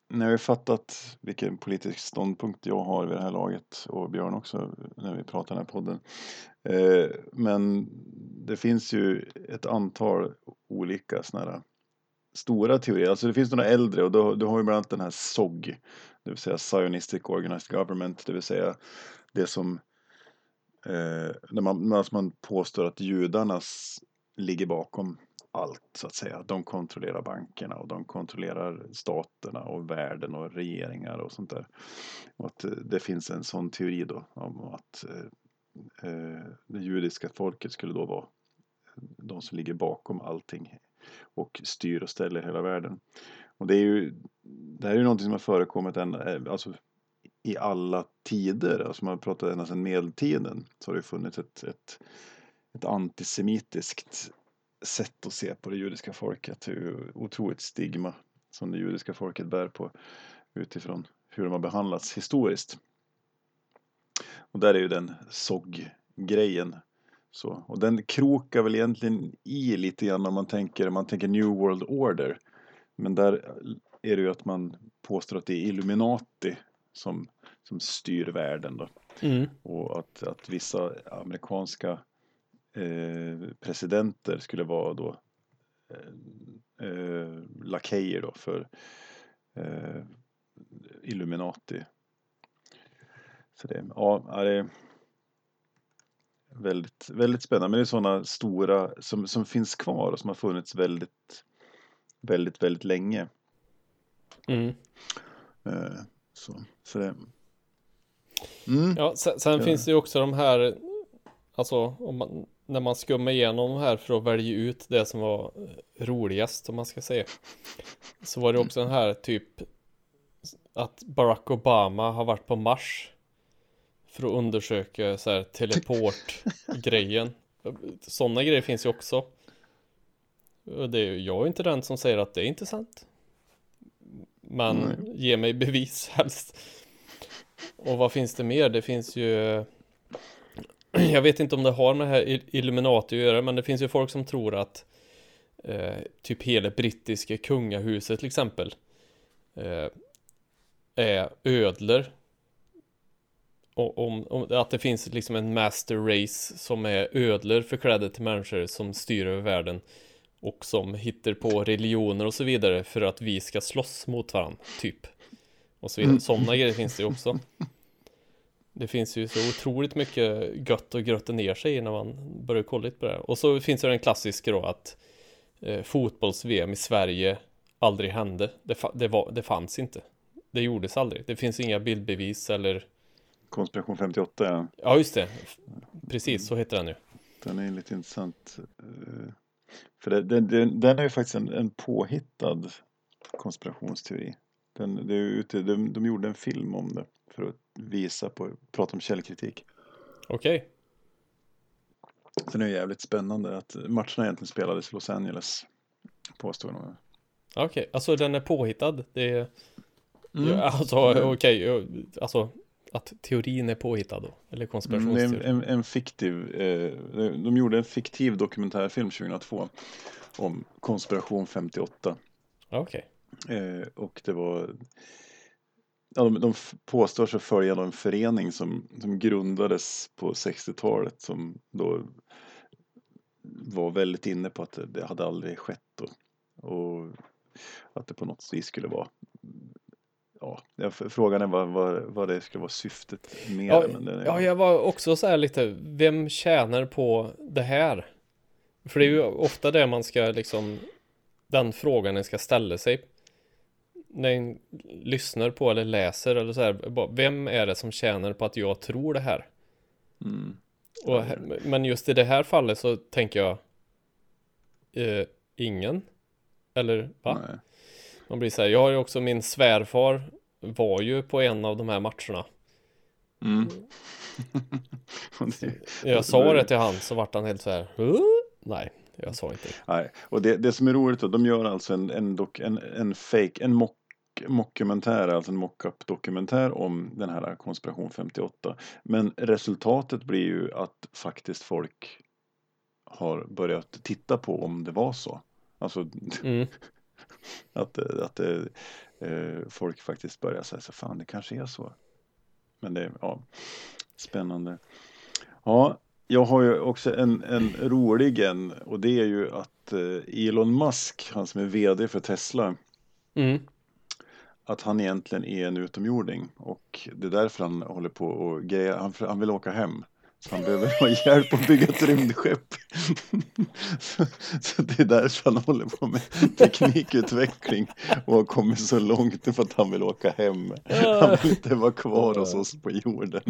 när vi fattat vilken politisk ståndpunkt jag har vid det här laget och Björn också när vi pratar den här podden. Eh, men det finns ju ett antal olika sådana här stora teorier. Alltså det finns några äldre och då, då har vi bland annat den här SOG, det vill säga Zionistic Organized Government, det vill säga det som Eh, när man, alltså man påstår att judarnas ligger bakom allt så att säga. De kontrollerar bankerna och de kontrollerar staterna och världen och regeringar och sånt där. Och att eh, det finns en sån teori då om att eh, eh, det judiska folket skulle då vara de som ligger bakom allting och styr och ställer hela världen. Och det är ju det här är ju någonting som har förekommit ända, eh, alltså i alla tider, alltså man pratar ända sedan medeltiden, så har det funnits ett, ett, ett antisemitiskt sätt att se på det judiska folket. Det otroligt stigma som det judiska folket bär på utifrån hur de har behandlats historiskt. Och där är ju den SOG-grejen. Så, och den krokar väl egentligen i lite grann om man tänker, man tänker New World Order. Men där är det ju att man påstår att det är Illuminati som, som styr världen då. Mm. Och att, att vissa amerikanska eh, presidenter skulle vara då eh, eh, lakejer då för eh, Illuminati. Så det, ja, ja, det väldigt, väldigt spännande. Men det är sådana stora som, som finns kvar och som har funnits väldigt, väldigt, väldigt länge. Mm. Eh, så, så det... Mm. Ja, sen, sen Ja. finns det ju också de här, alltså om man, när man skummar igenom här för att välja ut det som var eh, roligast om man ska säga. Så var det också den här typ att Barack Obama har varit på Mars för att undersöka så här teleport-grejen. Sådana grejer finns ju också. Det är, jag är inte den som säger att det är inte sant. Men Nej. ge mig bevis helst. Och vad finns det mer? Det finns ju Jag vet inte om det har med det här Il- Illuminati att göra Men det finns ju folk som tror att eh, Typ hela brittiska kungahuset till exempel eh, Är ödlor om, om att det finns liksom en master race som är ödlor förklädda till människor som styr över världen och som hittar på religioner och så vidare för att vi ska slåss mot varandra, typ. Och så vidare. Mm. Sådana grejer finns det ju också. Det finns ju så otroligt mycket gött att grotta ner sig i när man börjar kolla lite på det här. Och så finns det den klassiska då att eh, fotbolls-VM i Sverige aldrig hände. Det, det, var, det fanns inte. Det gjordes aldrig. Det finns inga bildbevis eller Konspiration 58, ja. Ja, just det. Precis, så heter den ju. Den är lite intressant. eh, För det, den, den, den är ju faktiskt en, en påhittad konspirationsteori. Den, det är ute, de, de gjorde en film om det för att visa på, prata om källkritik. Okej. Så det är jävligt spännande att matcherna egentligen spelades i Los Angeles. Påstår de. Okej, alltså den är påhittad. Det är... Mm. Ja, alltså okej, ja, alltså att teorin är påhittad då. Eller Mm, det är en, konspirationsteori. en, en fiktiv, eh, de gjorde en fiktiv dokumentärfilm 2002 om konspiration 58. Ja, Okej. Eh, och det var ja, de, de påstår sig följa en förening som, som grundades på 60-talet som då var väldigt inne på att det, det hade aldrig skett då. och att det på något vis skulle vara Ja, frågan är vad, vad, vad det skulle vara syftet med Ja. Men det, ja, jag var också så här lite, vem tjänar på det här? För det är ju ofta det man ska liksom, den frågan en ska ställa sig. När en lyssnar på eller läser eller så här, vem är det som tjänar på att jag tror det här? mm, Och, men just i det här fallet så tänker jag eh, Ingen Eller va? nej. Man blir så här, jag har ju också min svärfar Var ju på en av de här matcherna Mm. Jag sa det till han så vart han helt så här "Huh?" Nej, jag sa inte det. Nej, och det, det som är roligt då, de gör alltså en, en, dok, en, en fake, en mock, mockumentär, alltså en mock-up dokumentär om den här konspiration 58. Men resultatet blir ju att faktiskt folk har börjat titta på om det var så. Alltså mm. att, att eh, eh, folk faktiskt börjar säga så fan det kanske är så. Men det är ja, spännande. Ja, jag har ju också en, en rolig en och det är ju att eh, Elon Musk, han som är VD för Tesla, Mm. att han egentligen är en utomjording och det är därför han håller på och grejer, han, han vill åka hem. Han behöver ha hjälp att bygga ett rymdskepp. så, så det är därför han håller på med teknikutveckling och har kommit så långt för att han vill åka hem. Han vill inte vara kvar hos oss på jorden.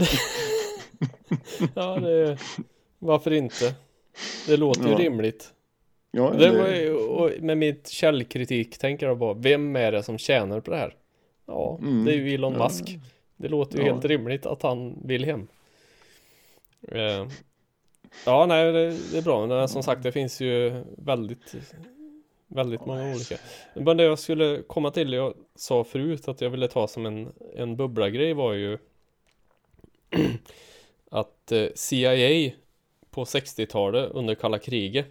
Ja, det Varför inte? Det låter ju Ja. rimligt Ja, det det- var ju, med mitt källkritik tänker jag bara Vem är det som tjänar på det här? Ja, Mm. det är ju Elon. Musk Det låter ju Ja. helt rimligt att han vill hem eh, Ja, nej, det, det är bra. Men som sagt, det finns ju väldigt Väldigt många olika. Men det jag skulle komma till Jag sa förut att jag ville ta som en En bubbla-grej var ju Att eh, CIA På 60-talet under kalla kriget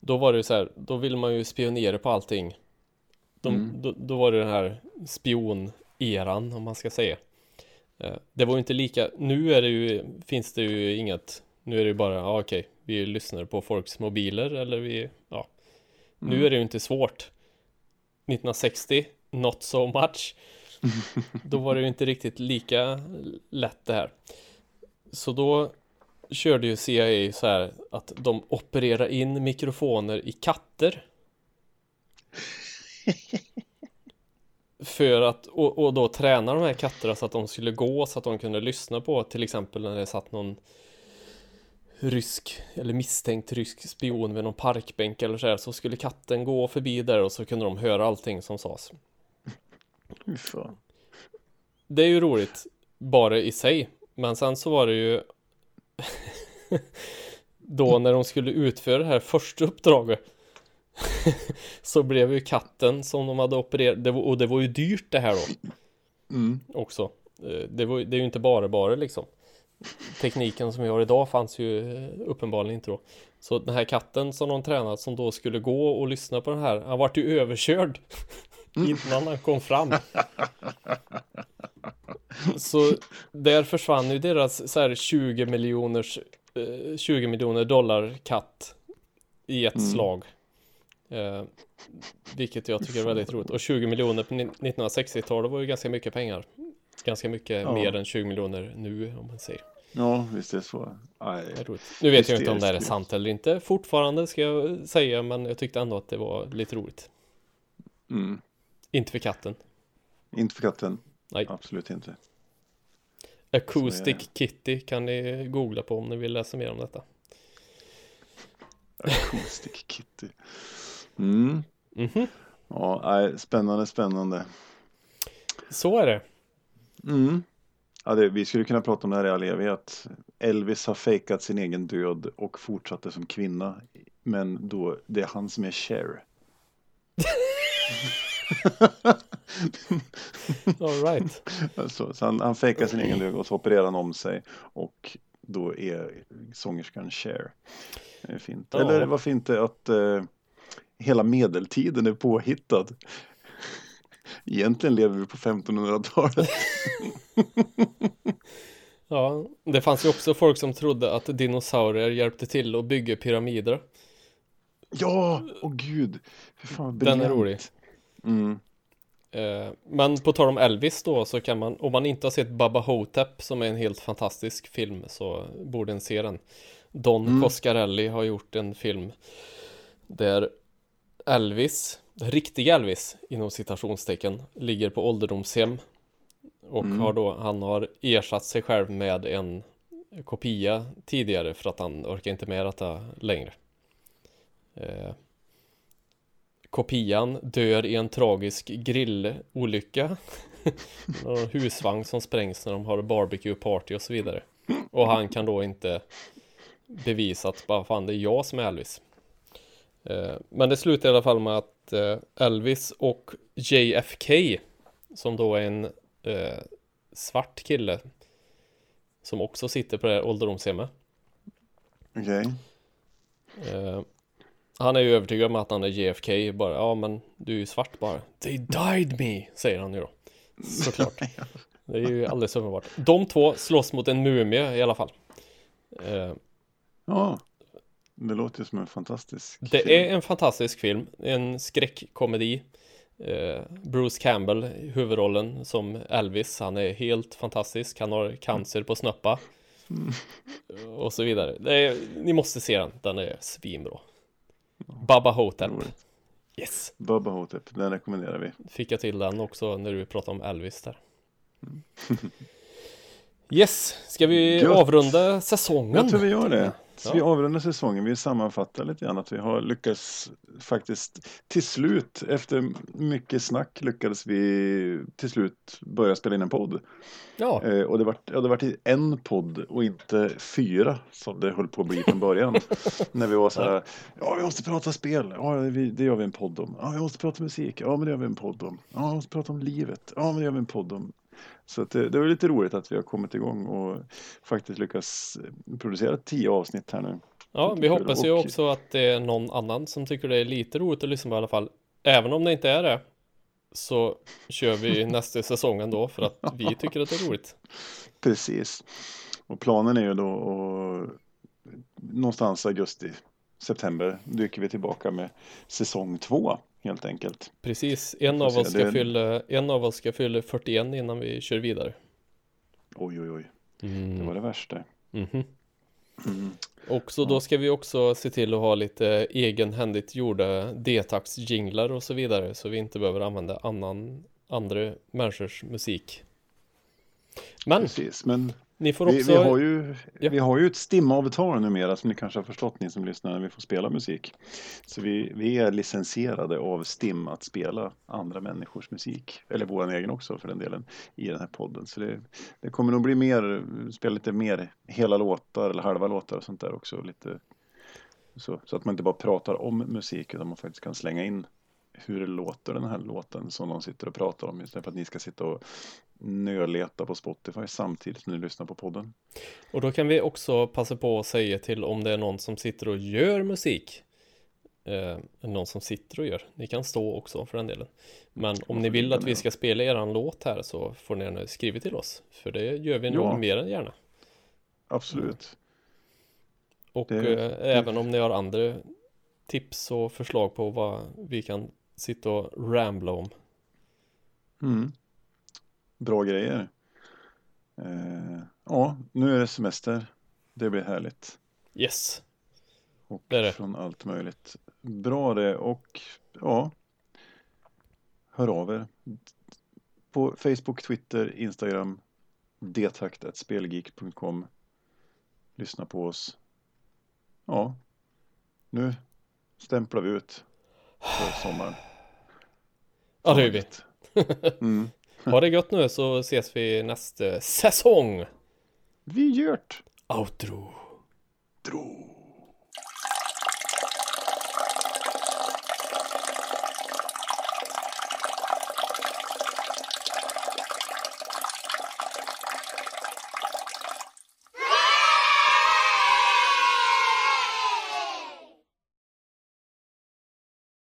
Då var det så här Då vill man ju spionera på allting. De, Mm. då, då var det den här spion-eran om man ska säga. Eh, Det var ju inte lika Nu är det ju Finns det ju inget Nu är det ju bara ja, okej Vi lyssnar på folks mobiler eller vi Ja Nu Mm. är det ju inte svårt 1960 Not so much Då var det ju inte riktigt lika lätt det här Så då körde ju CIA så här att de opererar in mikrofoner i katter. För att, och, och då träna de här katterna så att de skulle gå så att de kunde lyssna på till exempel när det satt någon rysk eller misstänkt rysk spion vid någon parkbänk eller så här så skulle katten gå förbi där och så kunde de höra allting som sades. Fan. Det är ju roligt bara i sig, men sen så var det ju då när de skulle utföra det här första uppdraget så blev ju katten som de hade opererat, det var, och det var ju dyrt det här då Mm. också. Eh, Det, var, det är ju inte bara bara liksom. Tekniken som vi har idag fanns ju eh, uppenbarligen inte då. Så den här katten som de tränat som då skulle gå och lyssna på den här, han vart ju överkörd innan han kom fram. Så där försvann ju deras så här 20 miljoners eh, 20 miljoner dollar katt i ett Mm. slag. Eh, vilket jag tycker är väldigt roligt. Och 20 miljoner på ni- 1960-talet var ju ganska mycket pengar. Ganska mycket Ja. mer än 20 miljoner nu om man säger. Ja, visst är det så. Är roligt. Nu vet jag inte om det här är sant eller inte fortfarande ska jag säga men jag tyckte ändå att det var lite roligt. Mm. Inte för katten. Inte för katten. Nej. Absolut inte. Acoustic Så Kitty kan ni googla på om ni vill läsa mer om detta. Acoustic Kitty. Mm. Mhm, Ja, nej, spännande, spännande. så är det. Mm. Ja, det, vi skulle kunna prata om det här i all evighet. Elvis har fejkat sin egen död och fortsatte som kvinna. Men då, det är han som är Cher. All right. Alltså, så han, han fejkar sin egen död och så opererar han om sig. Och då är sångerskan Cher. Fint. Ja. Eller varför inte att eh, hela medeltiden är påhittad. Egentligen lever vi på 1500-talet. Ja, det fanns ju också folk som trodde att dinosaurier hjälpte till att bygga pyramider. Ja, åh gud. Fy fan, Den är rolig. Mm. Eh, Men på tal om Elvis då så kan man, om man inte har sett Baba Hotep som är en helt fantastisk film så borde en se den. Don Mm. Coscarelli har gjort en film där Elvis, den riktiga Elvis inom citationstecken, ligger på ålderdomshem och Mm. har då, han har ersatt sig själv med en kopia tidigare för att han orkar inte med detta längre. Eh, kopian dör i en tragisk grillolycka. Någon husvagn som sprängs när de har barbecue party och så vidare. Och han kan då inte bevisa att bara fan det är jag som är Elvis. Eh, Men det slutar i alla fall med att eh, Elvis och JFK som då är en eh, svart kille som också sitter på det här ålderdomshemmet. Okej. Eh, han är ju övertygad om att han är JFK bara, ja men du är ju svart bara. They died me, säger han ju då. Såklart. Det är ju alldeles uppenbart. De två slåss mot en mumie i alla fall. Ja, det låter ju som en fantastisk det film. är en fantastisk film, en skräckkomedi. Eh, Bruce Campbell i huvudrollen som Elvis, han är helt fantastisk. Han har cancer på snöppa. Och så vidare. Är, ni måste se den, den är svinbra. Baba Hotep. Roligt. Yes! Bubba Hotep, den rekommenderar vi. Fick jag till den också när du pratade om Elvis där. Yes, ska vi Gött. avrunda säsongen? Jag tror vi gör det. Så Ja. vi avrundar säsongen, vi sammanfattar lite grann att vi har lyckats faktiskt till slut, efter mycket snack, lyckades vi till slut börja spela in en podd. Ja, Eh, och det var, ja, det var en podd och inte fyra som det höll på att bli från början. När vi var så här, ja vi måste prata spel, ja vi, det gör vi en podd om. Ja vi måste prata musik, ja men det gör vi en podd om. Ja vi måste prata om livet, ja men det gör vi en podd om. Så det, det var lite roligt att vi har kommit igång och faktiskt lyckats producera tio avsnitt här nu. ja vi hoppas ju Och- också att det är någon annan som tycker det är lite roligt att lyssna på i alla fall. Även om det inte är det så kör vi nästa säsong ändå för att vi tycker att det är roligt. Precis. Och planen är ju då att någonstans augusti, september dyker vi tillbaka med säsong två helt enkelt. Precis, en av oss ska det- fylla, en av oss ska fylla 41 innan vi kör vidare. Oj oj oj, det Mm. var det värsta. Mhm. Och så då ska vi också se till att ha lite egenhändigt gjorda detax-jinglar och så vidare så vi inte behöver använda annan, andra människors musik. Men Precis, men ni får vi, också... vi, har ju, Ja. vi har ju ett STIM-avtal numera som ni kanske har förstått ni som lyssnar när vi får spela musik. Så vi, vi är licensierade av STIM att spela andra människors musik, eller vår egen också för den delen, i den här podden. Så det, det kommer nog bli mer, spela lite mer hela låtar eller halva låtar och sånt där också. Lite, så, så att man inte bara pratar om musik utan man faktiskt kan slänga in hur låter den här låten som någon sitter och pratar om istället för att ni ska sitta och nöleta på Spotify samtidigt som ni lyssnar på podden. Och då kan vi också passa på att säga till om det är någon som sitter och gör musik. Eh, någon som sitter och gör. Ni kan stå också för den delen. Men om ni vill att vi ska spela eran låt här så får ni gärna skriva till oss. För det gör vi nog Ja. mer än gärna. Absolut. Och Det- eh, även om ni har andra tips och förslag på vad vi kan sitta och rambla om. Mm. Bra grejer. Eh, ja, nu är det semester. Det blir härligt. Yes. Och Det det. från allt möjligt. Bra det och ja. Hör av er. På Facebook, Twitter, Instagram. detakt.spelgeek.com Lyssna på oss. Ja. Nu stämplar vi ut för sommaren. Ja, det gör vi. Mm. Ha det gött nu så ses vi nästa säsong. Vi gjort. Outro. Dro.